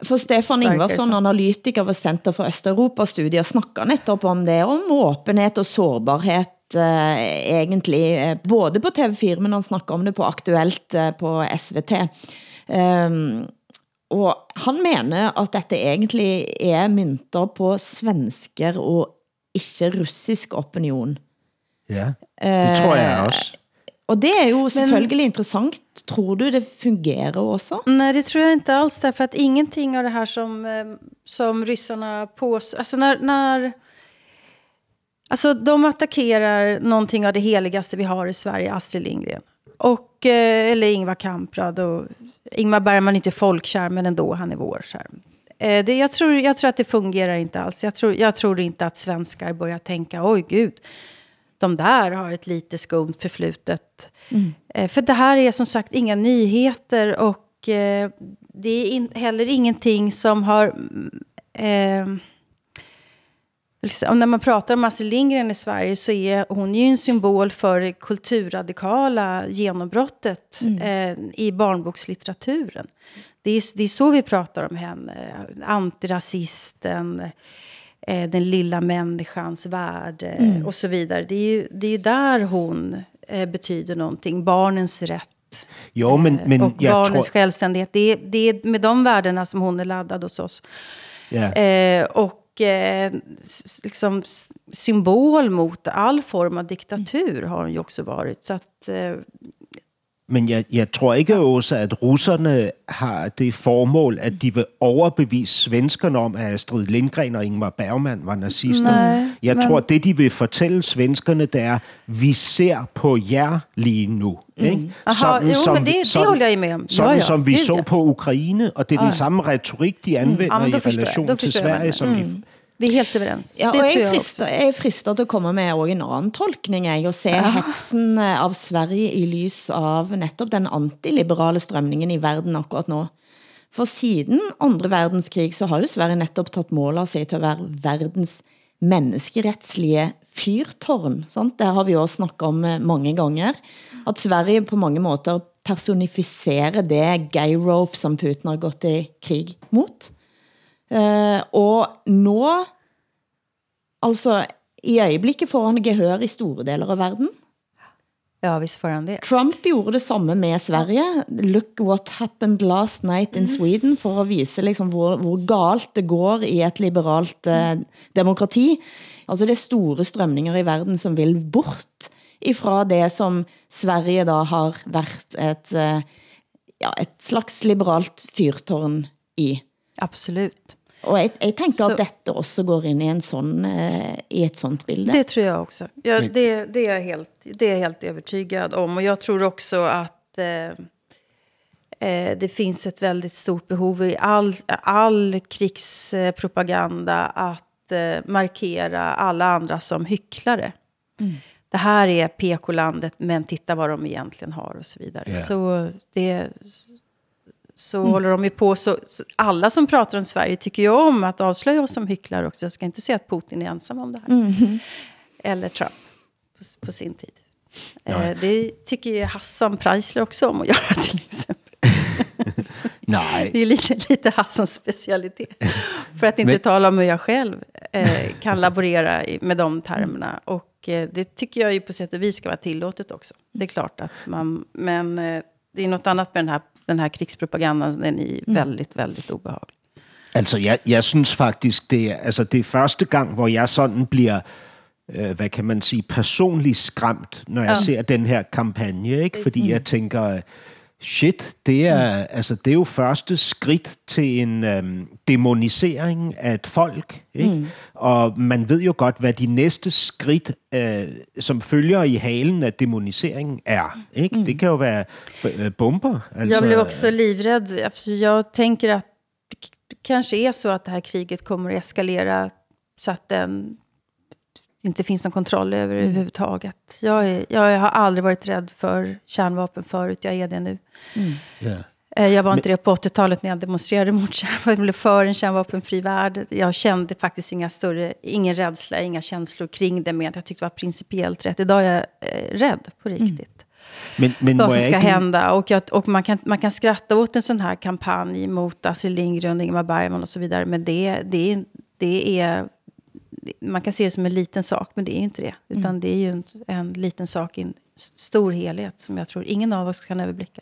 for Stefan Ingvarsson, analytiker ved Center for Østeuropa-studier, snakker netop om det, om åbenhed og sårbarhed eh, egentlig, eh, både på TV4, men han snakker om det på Aktuelt eh, på SVT. Um, og han mener, at dette egentlig er mynter på svensker og ikke russisk opinion. Ja, det tror jeg også. Og det er jo selvfølgelig interessant. Tror du det fungerer også? Nej, det tror jag inte alls. Därför att ingenting av det här som, eh, som ryssarna påstår... Alltså när, när... Alltså de attackerar någonting av det heligaste vi har i Sverige, Astrid Lindgren. Och, eh, eller Ingvar Kamprad. Och Ingmar Bergman är inte folkkär, men ändå, han är vår. Här. Eh, det, jag, tror, jag tror att det fungerar inte alls. Jag tror, jag tror inte att svenskar börjar tänka, oj gud, de där har ett lite skumt förflutet. Eh, för det här är som sagt inga nyheter och eh, det är in, heller ingenting som har... mm, Eh, liksom, när man pratar om Astrid Lindgren i Sverige så är hon ju en symbol för det kulturradikala genombrottet eh, i barnbokslitteraturen. Det är, det är så vi pratar om henne. Antirasisten, eh, den lilla människans värde och så vidare. Det är ju, det är ju där hon eh, betyder någonting. Barnens rätt. Jo, men, men och jeg barnens tror... självständighet. Det är, det är med de värdena som hon är laddad hos oss. Ja. Eh, och eh, liksom symbol mot all form av diktatur har hon ju också varit. Så att, eh, Men jeg, jeg tror ikke også, at russerne har det formål, at de vil overbevise svenskerne om, at Astrid Lindgren og Ingmar Bergman var nazister. Nej, jeg men- tror, det, de vil fortælle svenskerne, det er, vi ser på jer lige nu. Ikke? Aha, jo, men det- det håller jeg med om. Sådan, ja, som vi gud, så på Ukraine, og det er den samme retorik, de anvender ja, men i relation Då til Sverige, som menar. de vi är helt överens. Ja, det og jeg, frister, jeg er fristet til at komme med også en anden tolkning, jeg, og se hetsen eh, av Sverige i lys av netop den antiliberale strømningen i verden akkurat nå. For siden andre verdenskrig, så har jo Sverige netop taget mål av sig til at være verdens menneskeretslige fyrtårn. Sant? Det har vi også snakket om eh, mange ganger. At Sverige på mange måter personificerer det gay rope, som Putin har gått i krig mot. Eh, og nå, altså i øjeblikket får han gehør i store deler av verden. Ja, visst får han det. Trump gjorde det samme med Sverige. Look what happened last night in Sweden, for at vise liksom hvor, hvor galt det går i et liberalt eh, demokrati. Altså det er store strømninger i verden som vil bort ifra det som Sverige da har været et, eh, ja, et slags liberalt fyrtårn i. Absolut. Og jeg, jeg tænker Så- at dette også går ind i, en sån, eh, i et sånt bilde. Det tror jag också. Ja, det, det, är jag helt, det är jag helt övertygad om. Och jag tror också att eh, eh, det finns ett väldigt stort behov i all, all krigspropaganda att eh, markera alla andra som hycklare. Det här är PK-landet, men titta vad de egentligen har och så vidare. Ja. Så det så håller de ju på. Så, så alla som pratar om Sverige tycker ju om att avslöja oss som hycklare också. Jag ska inte säga att Putin är ensam om det här. Eller Trump på, på sin tid. Eh, det tycker ju Hassan Preisler också om att göra till exempel. Nej, Det är lite, lite Hassans specialitet. För att inte Men- tala om hur jag själv eh, kan laborera i- med de termerna. Och eh, det tycker jag ju på sätt och vis ska vara tillåtet också. Det är klart att man... Men eh, det är något annat med den här, den här krigspropagandan. Den är ju väldigt, väldigt obehaglig. Altså, jeg, jeg synes faktisk, det er, altså, det er første gang, hvor jeg sådan bliver, øh, hvad kan man sige, personligt skræmt, når jeg ja. ser den her kampagne, ikke? Fordi jeg tænker, shit, det er, mm. altså, det er jo første skridt til en øhm, demonisering af et folk, ikke? Mm. Og man ved jo godt, hvad de næste skridt, øh, som følger i halen af demoniseringen, er. Ikke? Mm. Det kan jo være øh, bomber. Altså, jag blev också livrädd. Alltså, Jag tänker att det kanske är så att det här kriget kommer att eskalera så att den inte finns någon kontroll över mm. överhuvudtaget. Jag, är, jag har aldrig varit rädd för kärnvapen förut, jag är det nu. Mm. Yeah. Jag var inte det på 80-talet när jag demonstrerade mot kärnvapen, eller för en kärnvapenfri värld. Jag kände faktiskt inga större, ingen rädsla, inga känslor kring det, men jag tyckte det var principiellt rätt. Idag är jag eh, rädd på Mm. riktigt. Men, men vad som ska ikke- hända. Och, jag, och man, kan, man kan skratta åt en sån här kampanj mot Astrid Lindgren, Ingmar Bergman och så vidare. Men det, det, är- det är... Man kan se det som en liten sak, men det är inte det. Utan det är ju en, en liten sak i en stor helhet som jag tror ingen av oss kan överblicka.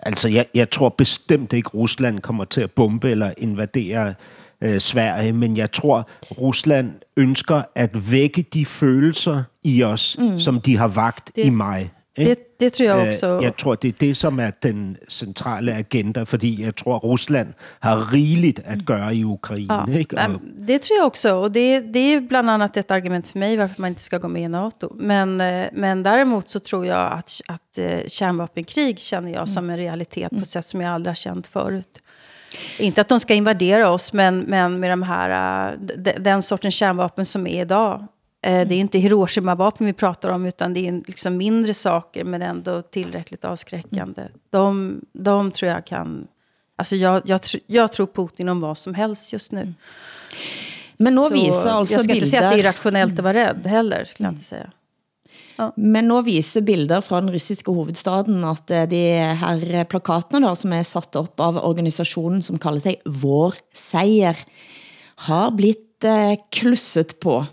Altså, jeg, jeg tror bestemt ikke, Rusland kommer til at bombe eller invadere øh, Sverige, men jeg tror, Rusland ønsker at vække de følelser i os, mm. som de har vagt Det- i mig. Ikke? Det, det tror jag Øh, också. Jeg tror, det er det, som er den centrale agenda, fordi jeg tror, Rusland har rigeligt at gøre i Ukraine. ikke? nej, Og, det tror jag också. Och det, det är bland annat ett argument för mig varför man inte ska gå med i NATO. Men, eh, men däremot så tror jag att, att eh, kärnvapenkrig känner jag som en realitet på ett sätt som jag aldrig har känt förut. Inte att de ska invadera oss, men, men med de här, eh, den sortens kärnvapen som är idag. Eh, Det är inte Hiroshima-vapen vi pratar om, utan det är liksom mindre saker, men ändå tillräckligt avskräckande. De, de tror jag kan... Alltså jag, jag, tr- jag tror Putin om vad som helst just nu. Men nå Så viser altså jag ska inte säga att det är bilder, irrationellt att vara rädd heller, skulle jag inte säga. men nå viser bilder fra den russiske hovedstaden at eh, de her plakatene da, som er satt op av organisationen, som kalder sig Vår Seier, har blitt eh, klusset på.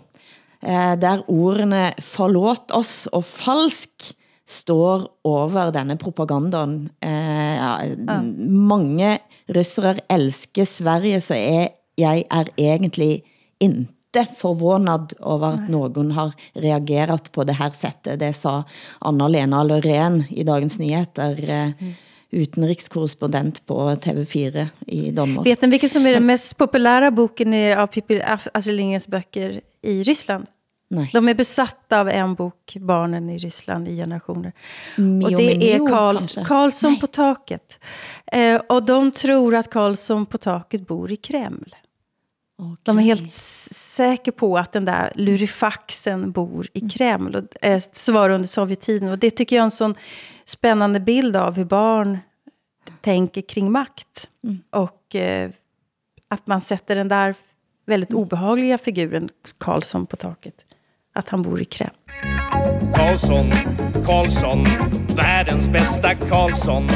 Eh, der ordene forlåt oss og falsk står over denne propagandaen. Eh, ja, Mange russere elsker Sverige, så er, jeg er egentlig inte forvånad over at nogen har reageret på det her sættet. Det sa Anna-Lena Lorén i Dagens Nyheter, eh, utenrikskorrespondent på TV4 i Danmark. Vet ni vilken som är den mest populära boken i- av Pippi Astrid Lindgrens böcker i Ryssland? Nej. De är besatta av en bok, Barnen i Ryssland i generationer. Mio och det Mio, är Karls? Karlsson på taket. Eh, och de tror att Karlsson på taket bor i Kreml. De är helt säkra på att den där lurifaxen bor i Kreml. Och, eh, så var det under Sovjettiden. Och det tycker jag är en sån spännande bild av hur barn tänker kring makt. Och eh, att man sätter den där väldigt obehagliga figuren, Karlsson på taket. Att han bor i Kreml. Karlsson, Karlsson, världens bästa Karlsson.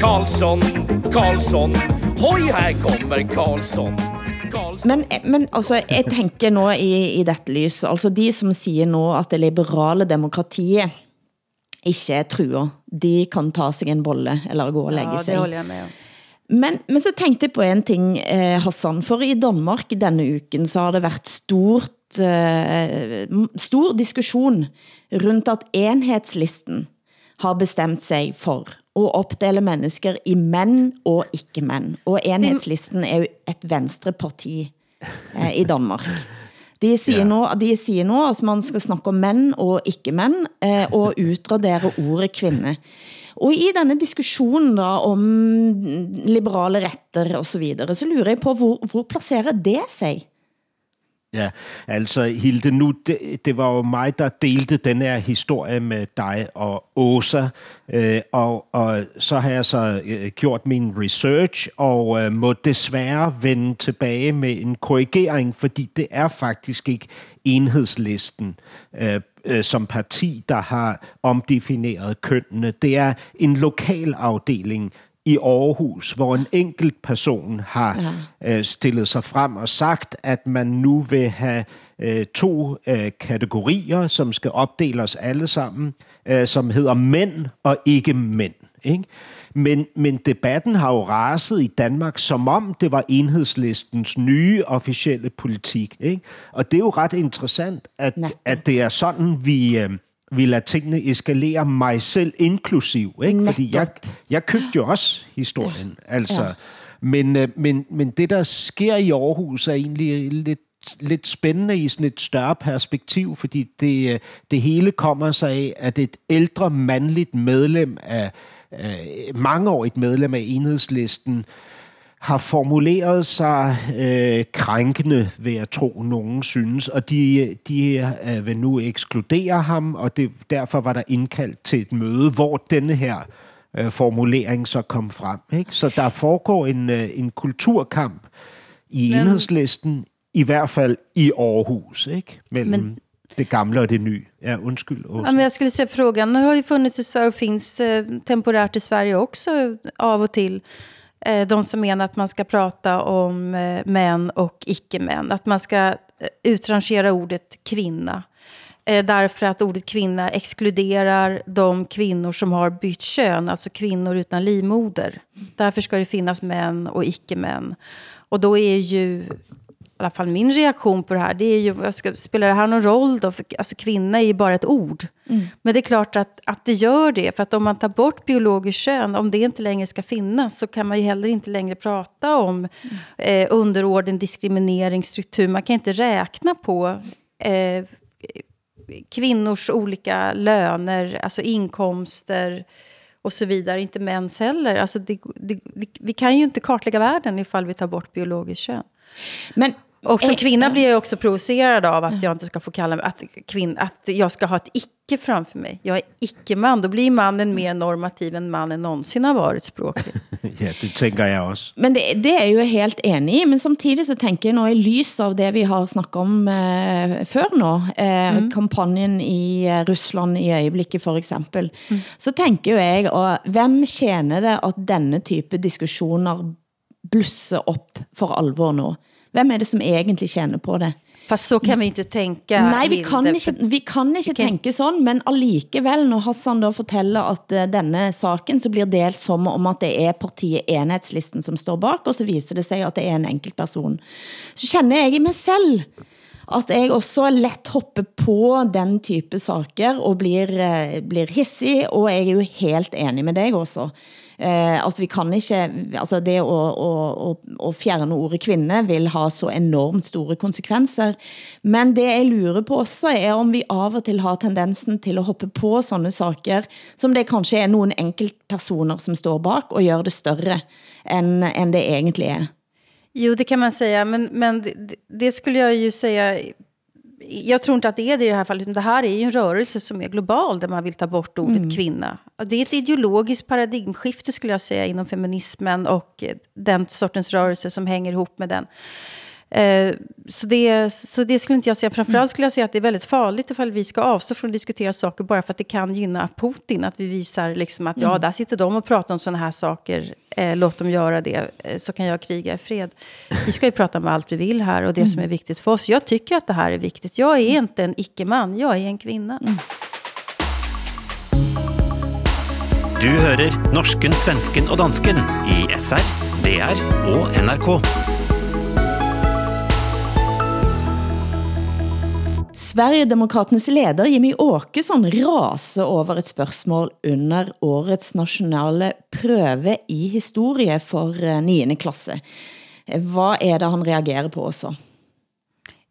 Karlsson, Karlsson, hoj här kommer Karlsson. Men, men altså, jeg tænker nå i, i dette lys, altså de som siger nå at det liberale demokratiet ikke er trua, de kan ta sig en bolle eller gå og lægge Ja, det sig. håller jag med om. Men, men så tænkte jeg på en ting, eh, Hassan, for i Danmark denne uken så har det været stort, eh, stor diskussion rundt at enhedslisten har bestemt sig for at opdele mennesker i mænd og ikke mænd. Og enhedslisten er jo et venstreparti eh, i Danmark. De siger, ja. nå, de siger nå at man skal snakke om mænd og ikke mænd, eh, og utradere ordet kvinde. Og i denne diskussionen da, om liberale retter og så videre, så lurer jeg på, hvor, hvor placerer det sig? Ja, altså Hilde, nu det, det var jo mig, der delte den her historie med dig og Åsa, øh, og, og så har jeg så øh, gjort min research, og øh, må desværre vende tilbage med en korrigering, fordi det er faktisk ikke enhedslisten øh, øh, som parti, der har omdefineret kønnene. Det er en lokal afdeling i Aarhus, hvor en enkelt person har ja. øh, stillet sig frem og sagt, at man nu vil have øh, to øh, kategorier, som skal opdele os alle sammen, øh, som hedder mænd og ikke mænd. Ikke? Men, men debatten har jo raset i Danmark, som om det var enhedslistens nye officielle politik. Ikke? Og det er jo ret interessant, at, at det er sådan, vi, øh, vi lader tingene eskalere mig selv inklusiv. Ikke? Fordi jeg, jeg købte jo også historien. Ja. Altså, ja. Men, øh, men, men det, der sker i Aarhus, er egentlig lidt lidt spændende i sådan et større perspektiv, fordi det, øh, det hele kommer sig af, at et ældre mandligt medlem af, af mangeårigt medlem af enhedslisten har formuleret sig øh, krænkende, vil jeg tro, nogen synes, og de, de øh, vil nu ekskludere ham, og det, derfor var der indkaldt til et møde, hvor denne her øh, formulering så kom frem. Ikke? Så der foregår en, øh, en kulturkamp i Men... enhedslisten i hvert fald i Aarhus, ikke? Mellem Men, det gamla och det nya. Ja, undskyld. Ja, men jag skulle säga frågan har ju funnits i Sverige och finns eh, temporärt i Sverige också av och till. Eh, de som menar att man ska prata om eh, män och icke-män. Att man ska eh, utrangera ordet kvinna. Eh, därför att ordet kvinna exkluderar de kvinnor som har bytt kön, alltså kvinnor utan livmoder. Därför ska det finnas män och icke-män. Och då är ju alla fall min reaktion på det här, det är ju, ska, spelar det här någon roll då? För, alltså kvinna är ju bara ett ord. Mm. Men det är klart att, att det gör det, för att om man tar bort biologiskt kön, om det inte längre ska finnas, så kan man ju heller inte längre prata om mm. eh, underorden, diskriminering, struktur. Man kan inte räkna på eh, kvinnors olika löner, alltså inkomster och så vidare, inte mäns heller. Alltså det, det, vi, vi kan ju inte kartlägga världen ifall vi tar bort biologiskt kön. Men och som kvinna blir jag också provocerad av att jag inte ska få kalla mig, att, kvinn, att jag ska ha ett icke framför mig. Jag är icke-man. Då blir mannen mer normativ än mannen någonsin har varit språkligt. ja, det tänker jag också. Men det, det är ju helt enig i, men samtidigt så tänker jag nog i lys av det vi har snackat om eh, för nu, eh, mm. kampanjen i eh, Ryssland i ögonblicket för exempel, mm. så tänker jag, och vem tjänar det att denna typ av diskussioner blusser upp för allvar nu? Hvem er det som egentlig tjener på det? Fast så kan vi inte tänka. Nej, vi kan ikke, vi kan ikke okay. tænke sådan, men allikevel, når Hassan då fortæller at uh, denne saken så blir delt som om at det er partiet Enhedslisten som står bak, og så viser det sig at det er en enkelt person. Så kender jeg i mig selv, at jeg også let hopper på den type saker og blir, eh, blir hissig, og jeg er jo helt enig med dig også. Eh, altså vi kan ikke, altså det å, å, å, å fjerne ordet kvinne vil ha så enormt store konsekvenser. Men det jeg lurer på også er om vi av og til har tendensen til å hoppe på sånne saker, som det kanskje er nogle enkeltpersoner som står bak, og gør det større än, än det egentlig er. Jo, det kan man säga, men, men det, det skulle jag ju säga jag tror inte att det är det i det här fallet, utan det här är ju en rörelse som är global, där man vill ta bort ordet mm. kvinna. Det är ett ideologiskt paradigmskifte skulle jag säga inom feminismen och den sortens rörelse som hänger ihop med den. Eh, så, det, så det skulle inte jag säga. Framförallt skulle jag säga att det är väldigt farligt ifall vi ska avstå från att diskutera saker bara för att det kan gynna Putin. Att vi visar liksom att ja, mm. där sitter de och pratar om sådana här saker. Eh, låt dem göra det, eh, så kan jag kriga i fred. Vi ska ju prata om allt vi vill här och det mm. som är viktigt för oss. Jag tycker att det här är viktigt. Jag är inte en icke-man, jag är en kvinna. Mm. Du hører norsken, svensken og dansken i SR, DR og NRK. Sverigedemokraternes leder Jimmy Åkesson raser over et spørgsmål under årets nationale prøve i historie for eh, 9. Klasse. Vad är det han reagerar på också?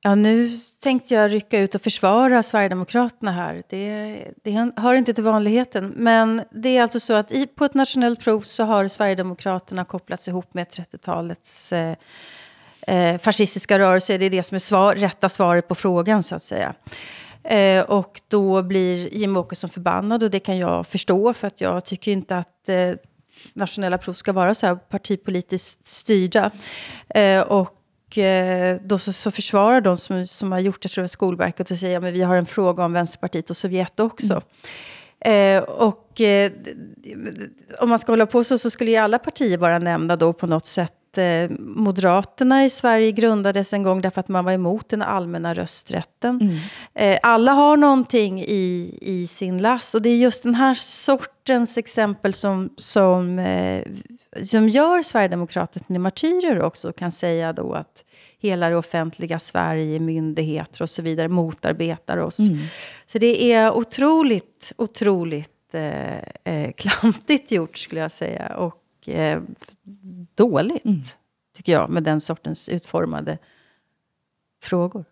Ja, nu tänkte jag rycka ut och försvara Sverigedemokraterna här. Det, det hör inte till vanligheten. Men det är alltså så att i, på ett nationellt prov så har Sverigedemokraterna kopplats ihop med 30-talets eh, eh, fascistiska rörelser. Det är det som är svar, rätta svaret på frågan så att säga. Eh, och då blir Jim Åkesson förbannad och det kan jag förstå för att jag tycker inte att eh, nationella prov ska vara så här partipolitiskt styrda. Eh, och eh, då så, så försvarar de som, som har gjort det, tror jag, Skolverket och säger att ja, vi har en fråga om Vänsterpartiet och Sovjet också. Mm. Eh, och eh, om man ska hålla på så, så skulle ju alla partier vara nämnda då på något sätt att eh, Moderaterna i Sverige grundades en gång därför att man var emot den allmänna rösträtten. Mm. Eh, alla har någonting i, i sin last och det är just den här sortens exempel som, som, eh, som gör Sverigedemokraterna till martyrer också. Kan säga då att hela det offentliga Sverige, myndigheter och så vidare motarbetar oss. Mm. Så det är otroligt, otroligt eh, eh, klantigt gjort skulle jag säga. Och eh, dåligt, Mm. tycker jag, med den sortens utformade frågor.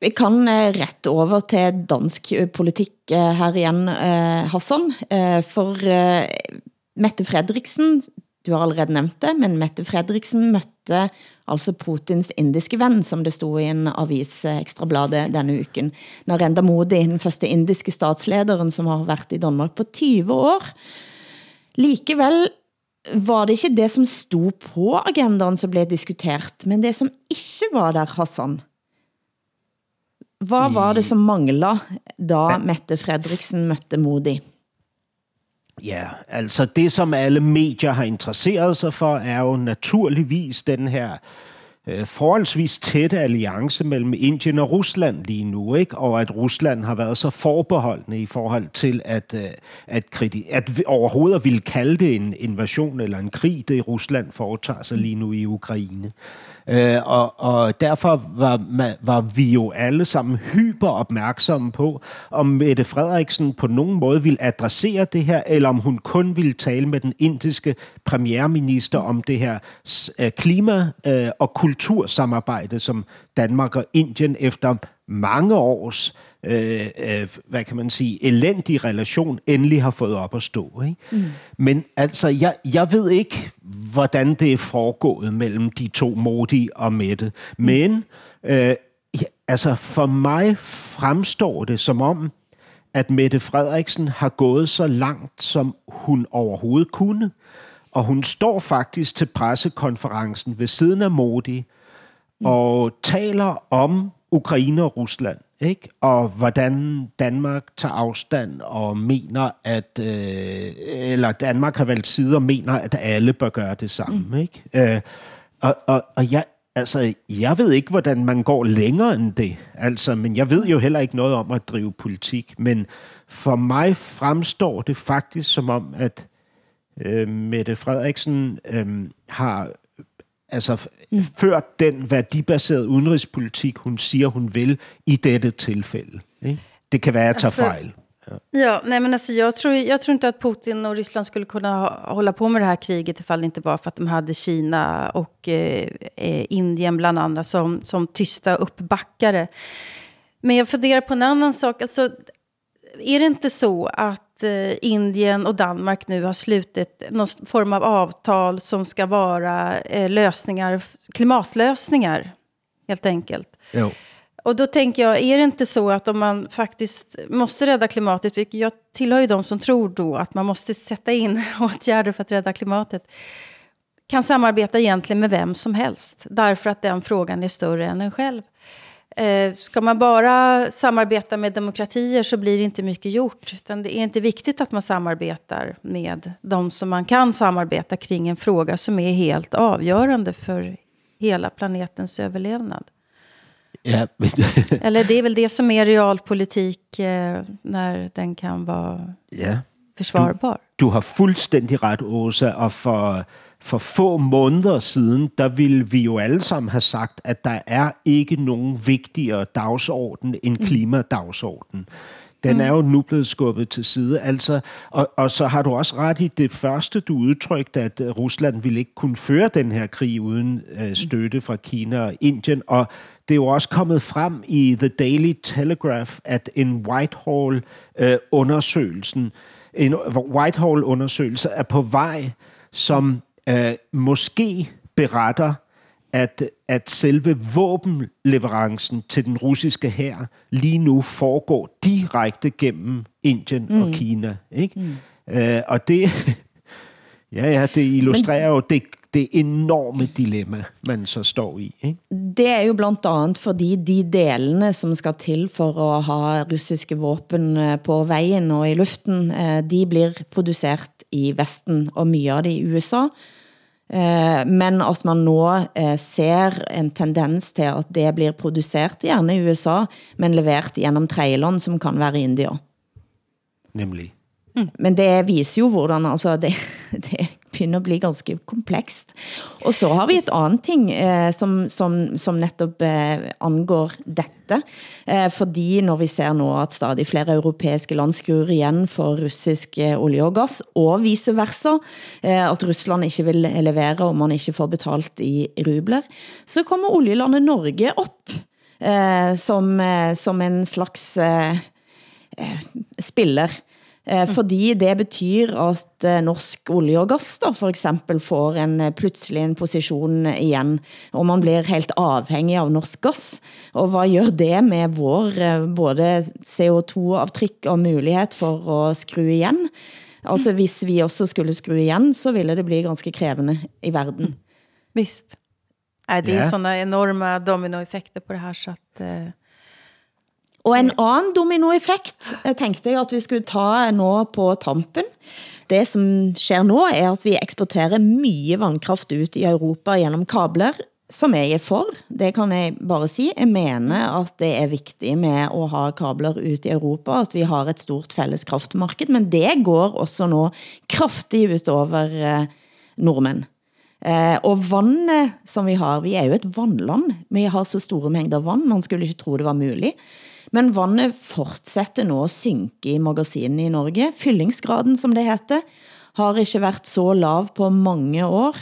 Vi kan eh, rett over til dansk eh, politik eh, her igen, eh, Hassan. Eh, For eh, Mette Fredriksen, du har allerede nævnt det, men Mette Fredriksen møtte altså Putins indiske ven, som det stod i en avis eh, Ekstrabladet denne uken. Narendra Modi, den første indiske statslederen, som har været i Danmark på 20 år. Likevel var det ikke det, som stod på agendaen, som blev diskutert, men det, som ikke var der, Hassan. Hvad var det, som mangler, da Mette Fredriksen mødte Modi? Ja, altså det, som alle medier har interesseret sig for, er jo naturligvis den her øh, forholdsvis tætte alliance mellem Indien og Rusland lige nu, ikke? og at Rusland har været så forbeholdende i forhold til at, øh, at, kriti- at overhovedet ville kalde det en invasion eller en krig, det Rusland foretager sig lige nu i Ukraine. Øh, og, og derfor var, var vi jo alle sammen hyper opmærksomme på, om Mette Frederiksen på nogen måde ville adressere det her, eller om hun kun ville tale med den indiske premierminister om det her øh, klima- øh, og kultursamarbejde, som Danmark og Indien efter mange års øh, øh, hvad kan man sige, elendig relation endelig har fået op at stå. Ikke? Mm. Men altså, jeg, jeg ved ikke, hvordan det er foregået mellem de to, Modi og Mette. Men øh, altså, for mig fremstår det som om, at Mette Frederiksen har gået så langt, som hun overhovedet kunne. Og hun står faktisk til pressekonferencen ved siden af Modi, og taler om Ukraine og Rusland, ikke? Og hvordan Danmark tager afstand og mener, at øh, eller Danmark har valgt side og mener, at alle bør gøre det samme, mm. ikke? Øh, og, og, og jeg, altså, jeg ved ikke, hvordan man går længere end det, altså, men jeg ved jo heller ikke noget om at drive politik, men for mig fremstår det faktisk som om, at øh, Mette Frederiksen øh, har altså mm. ført den værdibaserede udenrigspolitik, hun siger, hun vil i dette tilfælde. Ikke? Det kan være, at jeg tager Altså- fejl. Ja, nej men alltså jag tror, jag tror inte att Putin och Ryssland skulle kunna hålla på med det här kriget ifall det inte var för att de hade Kina och eh, eh, Indien bland andra som, som tysta uppbackare. Men jag funderar på en annan sak. Alltså, är det inte så att eh, Indien och Danmark nu har slutit någon form av avtal som ska vara eh, lösningar, klimatlösningar helt enkelt? Jo. Och då tänker jag, är det inte så att om man faktiskt måste rädda klimatet, vilket jag tillhör ju de som tror då att man måste sätta in åtgärder för att rädda klimatet, kan samarbeta egentligen med vem som helst, därför att den frågan är större än en själv. Eh, ska man bara samarbeta med demokratier så blir det inte mycket gjort. Utan det är inte viktigt att man samarbetar med de som man kan samarbeta kring en fråga som är helt avgörande för hela planetens överlevnad. Ja, Eller det är väl det som är realpolitik eh, när den kan vara ja. försvarbar. Du har fuldstændig ret, Åsa, og for, for få måneder siden, der ville vi jo alle sammen have sagt, at der er ikke nogen vigtigere dagsorden end klimadagsorden. Den er jo nu blevet skubbet til side. Altså, og, og så har du også ret i det første, du udtrykte, at øh, Rusland ville ikke kunne føre den her krig uden øh, støtte fra Kina og Indien. Og det er jo også kommet frem i The Daily Telegraph, at en Whitehall-undersøgelsen en Whitehall-undersøgelse er på vej, som øh, måske beretter, at, at selve våbenleverancen til den russiske hær lige nu foregår direkte gennem Indien mm. og Kina. Ikke? Mm. Øh, og det, ja, ja, det illustrerer jo det, det enorme dilemma, man så står i. Ikke? Det er jo blandt andet fordi de delene, som skal til for at ha russiske våben eh, på vejen og i luften, eh, de blir produceret i Vesten, og mye af det i USA. Eh, Men at man nå ser en tendens til, at det blir produceret gerne i USA, men leveret gennem tredjeland, som kan være India. Nemlig. Men det viser jo hvordan, altså det, det begynder at blive ganske komplekst. Og så har vi et andet ting, eh, som, som, som netop eh, angår dette. Eh, fordi når vi ser nå at stadig flere europæiske land skruer igen for russisk eh, olie og gas, og vice versa, eh, at Rusland ikke vil levere, om man ikke får betalt i rubler, så kommer olielandet Norge op eh, som, eh, som en slags eh, eh, spiller. Eh, fordi det betyr at eh, norsk olie og gas da, for eksempel får en eh, pludselig en position igen, og man blir helt afhængig av norsk gas. Og hvad gør det med vår både CO2-avtryk og mulighed for at skrue igen? Altså hvis vi også skulle skrue igen, så ville det bli ganske krævende i verden. Visst. Nej, det är ja. sådana enorma dominoeffekter på det här så att... Eh, og en anden dominoeffekt eh, tænkte jeg at vi skulle ta nå på tampen. Det som sker nu, er at vi eksporterer mye vandkraft ut i Europa gennem kabler, som jeg er for. Det kan jeg bare sige. Jeg mener at det er vigtigt med at ha kabler ut i Europa, at vi har et stort fælles kraftmarked, men det går også nå kraftigt ut over eh, nordmænd. Eh, og vandet som vi har, vi er jo et vandland. Vi har så store mængder vand, man skulle ikke tro det var muligt. Men vandet fortsætter nå at synke i magasinene i Norge. Fyllingsgraden, som det heter, har ikke været så lav på mange år.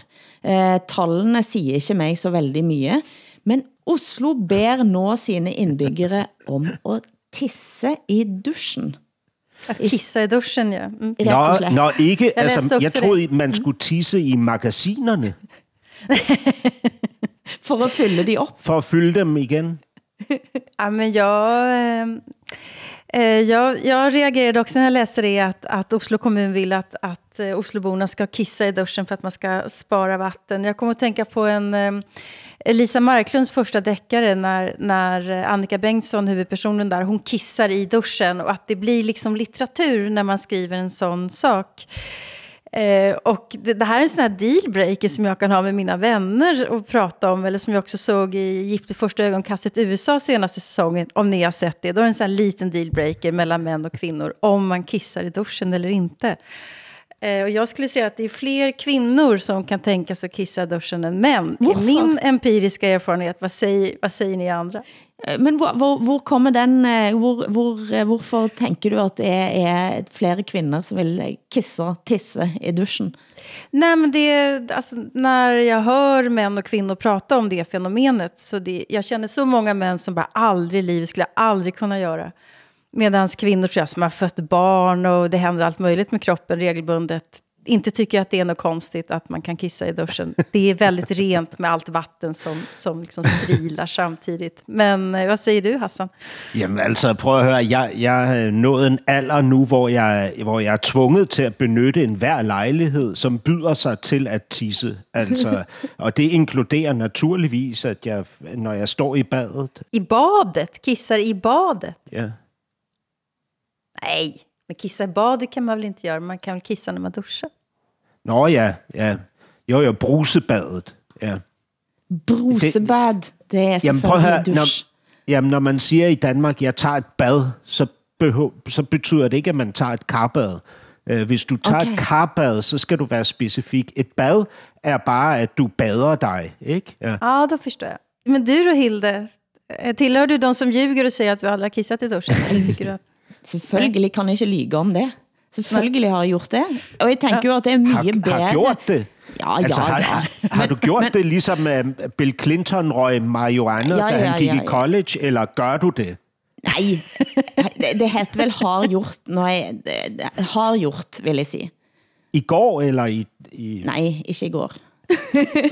Eh, tallene siger ikke mig så veldig mye. Men Oslo ber nå sine indbyggere om at tisse i duschen. att kissa i duschen, ja. Mm. Nå, nå ikke, Jeg altså, jeg troede, man skulle tisse i magasinerne, For at fylde de op. for at fylde dem igen. Ja, men jag, ehm, eh, jag, jag reagerade också när jag läste det att, att Oslo kommun vill att, att eh, Osloborna ska kissa i duschen för att man ska spara vatten. Jag kommer att tänka på en eh, Lisa Marklunds första deckare när, när eh, Annika Bengtsson, huvudpersonen där, hon kissar i duschen och att det blir liksom litteratur när man skriver en sån sak. Eh, Eh, och det, det här är en sån här dealbreaker som jag kan ha med mina vänner och prata om, eller som jag också såg i Gift i första ögonkastet USA senaste säsongen, om ni har sett det. Då är det en sån här liten dealbreaker mellan män och kvinnor, om man kissar i duschen eller inte. Eh, och jag skulle säga att det är fler kvinnor som kan tänka sig att kissa i duschen än män. Varför? min empiriska erfarenhet. Vad säger, vad säger ni andra? Eh, Men hvor, hvor, hvor kommer den, eh, hvor, hvor, eh, hvorfor tænker du at det er flere kvinder som vil eh, kisse, tisse i duschen? Nej, men det, alltså, när jag hör män och kvinnor prata om det fenomenet, så det, jag känner så många män som bara aldrig i livet skulle jag aldrig kunna göra. Medan kvinnor tror jag, som har fött barn och det händer allt möjligt med kroppen regelbundet, inte tycker att det är något konstigt att man kan kissa i duschen. Det är väldigt rent med allt vatten som, som liksom strilar samtidigt. Men eh, hvad säger du, Hassan? Jamen altså, prøv at høre, jeg, jeg er nået en alder nu, hvor jeg, hvor jeg er tvunget til at benytte enhver lejlighed, som byder sig til at tisse. Altså, og det inkluderer naturligvis, at jeg, når jeg står i badet, I badet? Kissar i badet? ja, Nej, men kissa i badet kan man väl inte göra? Man kan väl kissa när man duschar? Nå ja, ja. Jo, jo, brusebadet. Ja. Brusebad, det er Jamen prøv dusch. når, jamen, når man siger i Danmark, jeg tager et bad, så, behøv, så betyder det ikke, at man tager et karbad. Øh, Hvis du tager okay. Et karbad, så skal du være specifik. Et bad er bare, at du bader dig, ikke? Ja. Ja, då förstår jag. Men du då, Hilde? Tillhör du de som ljuger och säger att du aldrig har kissat i duschen? Eller tycker du att... Selvfølgelig kan jeg ikke lyge om det. Selvfølgelig har jeg gjort det. Og jeg tænker jo, at det er Har, mye bedre. har gjort det? Ja, altså, ja, har, ja. har, har du gjort men- det, ligesom uh, Bill Clinton røg marihuana, Ja, da ja, han gik ja, i ja. college, eller gør du det? Nej, det, det heter vel har gjort, når jeg, det, har gjort, vil jeg sige. I går, eller i... i Nej, ikke i går.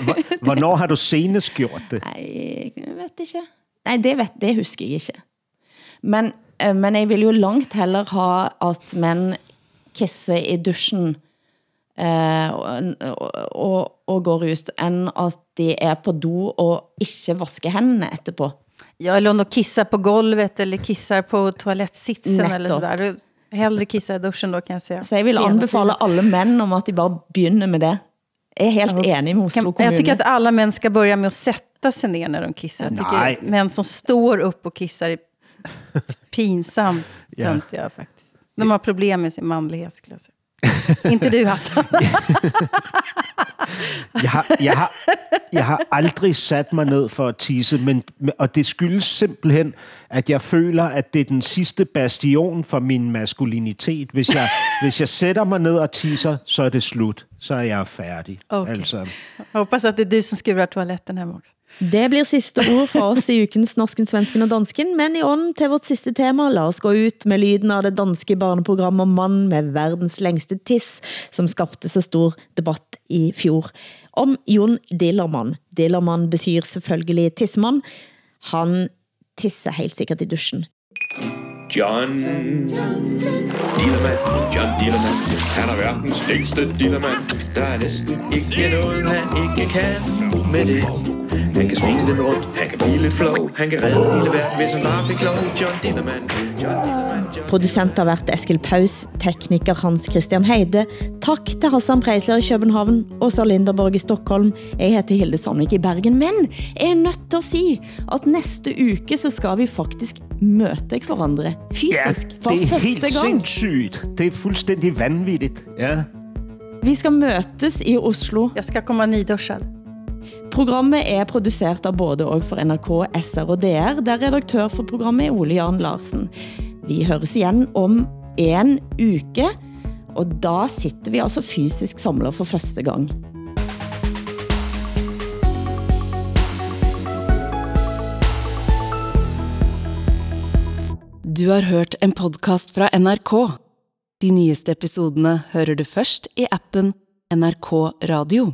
hvor- Hvornår har du senest gjort det? Nej, jeg vet ikke. Nej, det, vet, det husker jeg ikke. Men, men jeg vil jo langt heller ha at mænd kisser i duschen eh, og, og, og går ut, end at de er på do og ikke vasker hændene etterpå. Ja, eller om de kissar på golvet eller kissar på toalettsitsen eller Nettopp. sådär. Då- Hellre kissa i duschen då kan jag säga. Så jeg vil Hela anbefale tiden. alle mænd om at de bare begynner med det. Jeg er helt enig med Oslo Kan, kommune. jag tycker att alla män ska börja med att sätta sig ner när de kissar. Jag Nej. tycker män som står upp och kissar är pinsamt Ja. töntiga faktiskt. De har problem med sin manlighet skulle jag säga. Inte du Hassan. Jeg har, jeg, har, jeg har aldrig sat mig ned for at tisse, men, og det skyldes simpelthen, at jeg føler, at det er den sidste bastion for min maskulinitet. Hvis jeg, hvis jeg sætter mig ned og tisser, så er det slut. Så er jeg færdig. Okay. Altså, Jag hoppas att det är du som skurar toaletten hemma också. Det blir siste ord for oss i ukens Norsken, Svensken og Dansken, men i ånden til vårt sidste tema, la oss gå ut med lyden av det danske barneprogrammet Mann med verdens længste tiss, som skabte så stor debatt i fjor. Om Jon Dillermann. Dillermann betyr selvfølgelig tissemann. Han tisser helt sikkert i duschen. John Dillermand, John Dillermand Han er verdens længste dillermand Der er næsten ikke noget, han ikke kan med det Han kan smile lidt rundt, han kan blive lidt flov Han kan redde hele verden, hvis han bare fik lov John Dillermand, John Dillermand, John Producent har været Eskil Paus, tekniker Hans Christian Heide. Tak til Hassan Preisler i København, Åsa Linderborg i Stockholm. Jeg heter Hilde Sandvik i Bergen, men jeg er nødt til at sige, at næste uke så skal vi faktisk møte hverandre ja, fysisk for det er første helt gang. sindssygt. Det er fuldstændig vanvittigt. Ja. Vi skal møtes i Oslo. Jag ska komma nyduschad. Programmet er produceret av både og for NRK, SR og DR, der redaktør for programmet er Ole Jan Larsen. Vi høres igen om en uke, og da sitter vi altså fysisk samlet for første gang. Du har hørt en podcast fra NRK. De nyeste episodene hører du først i appen NRK Radio.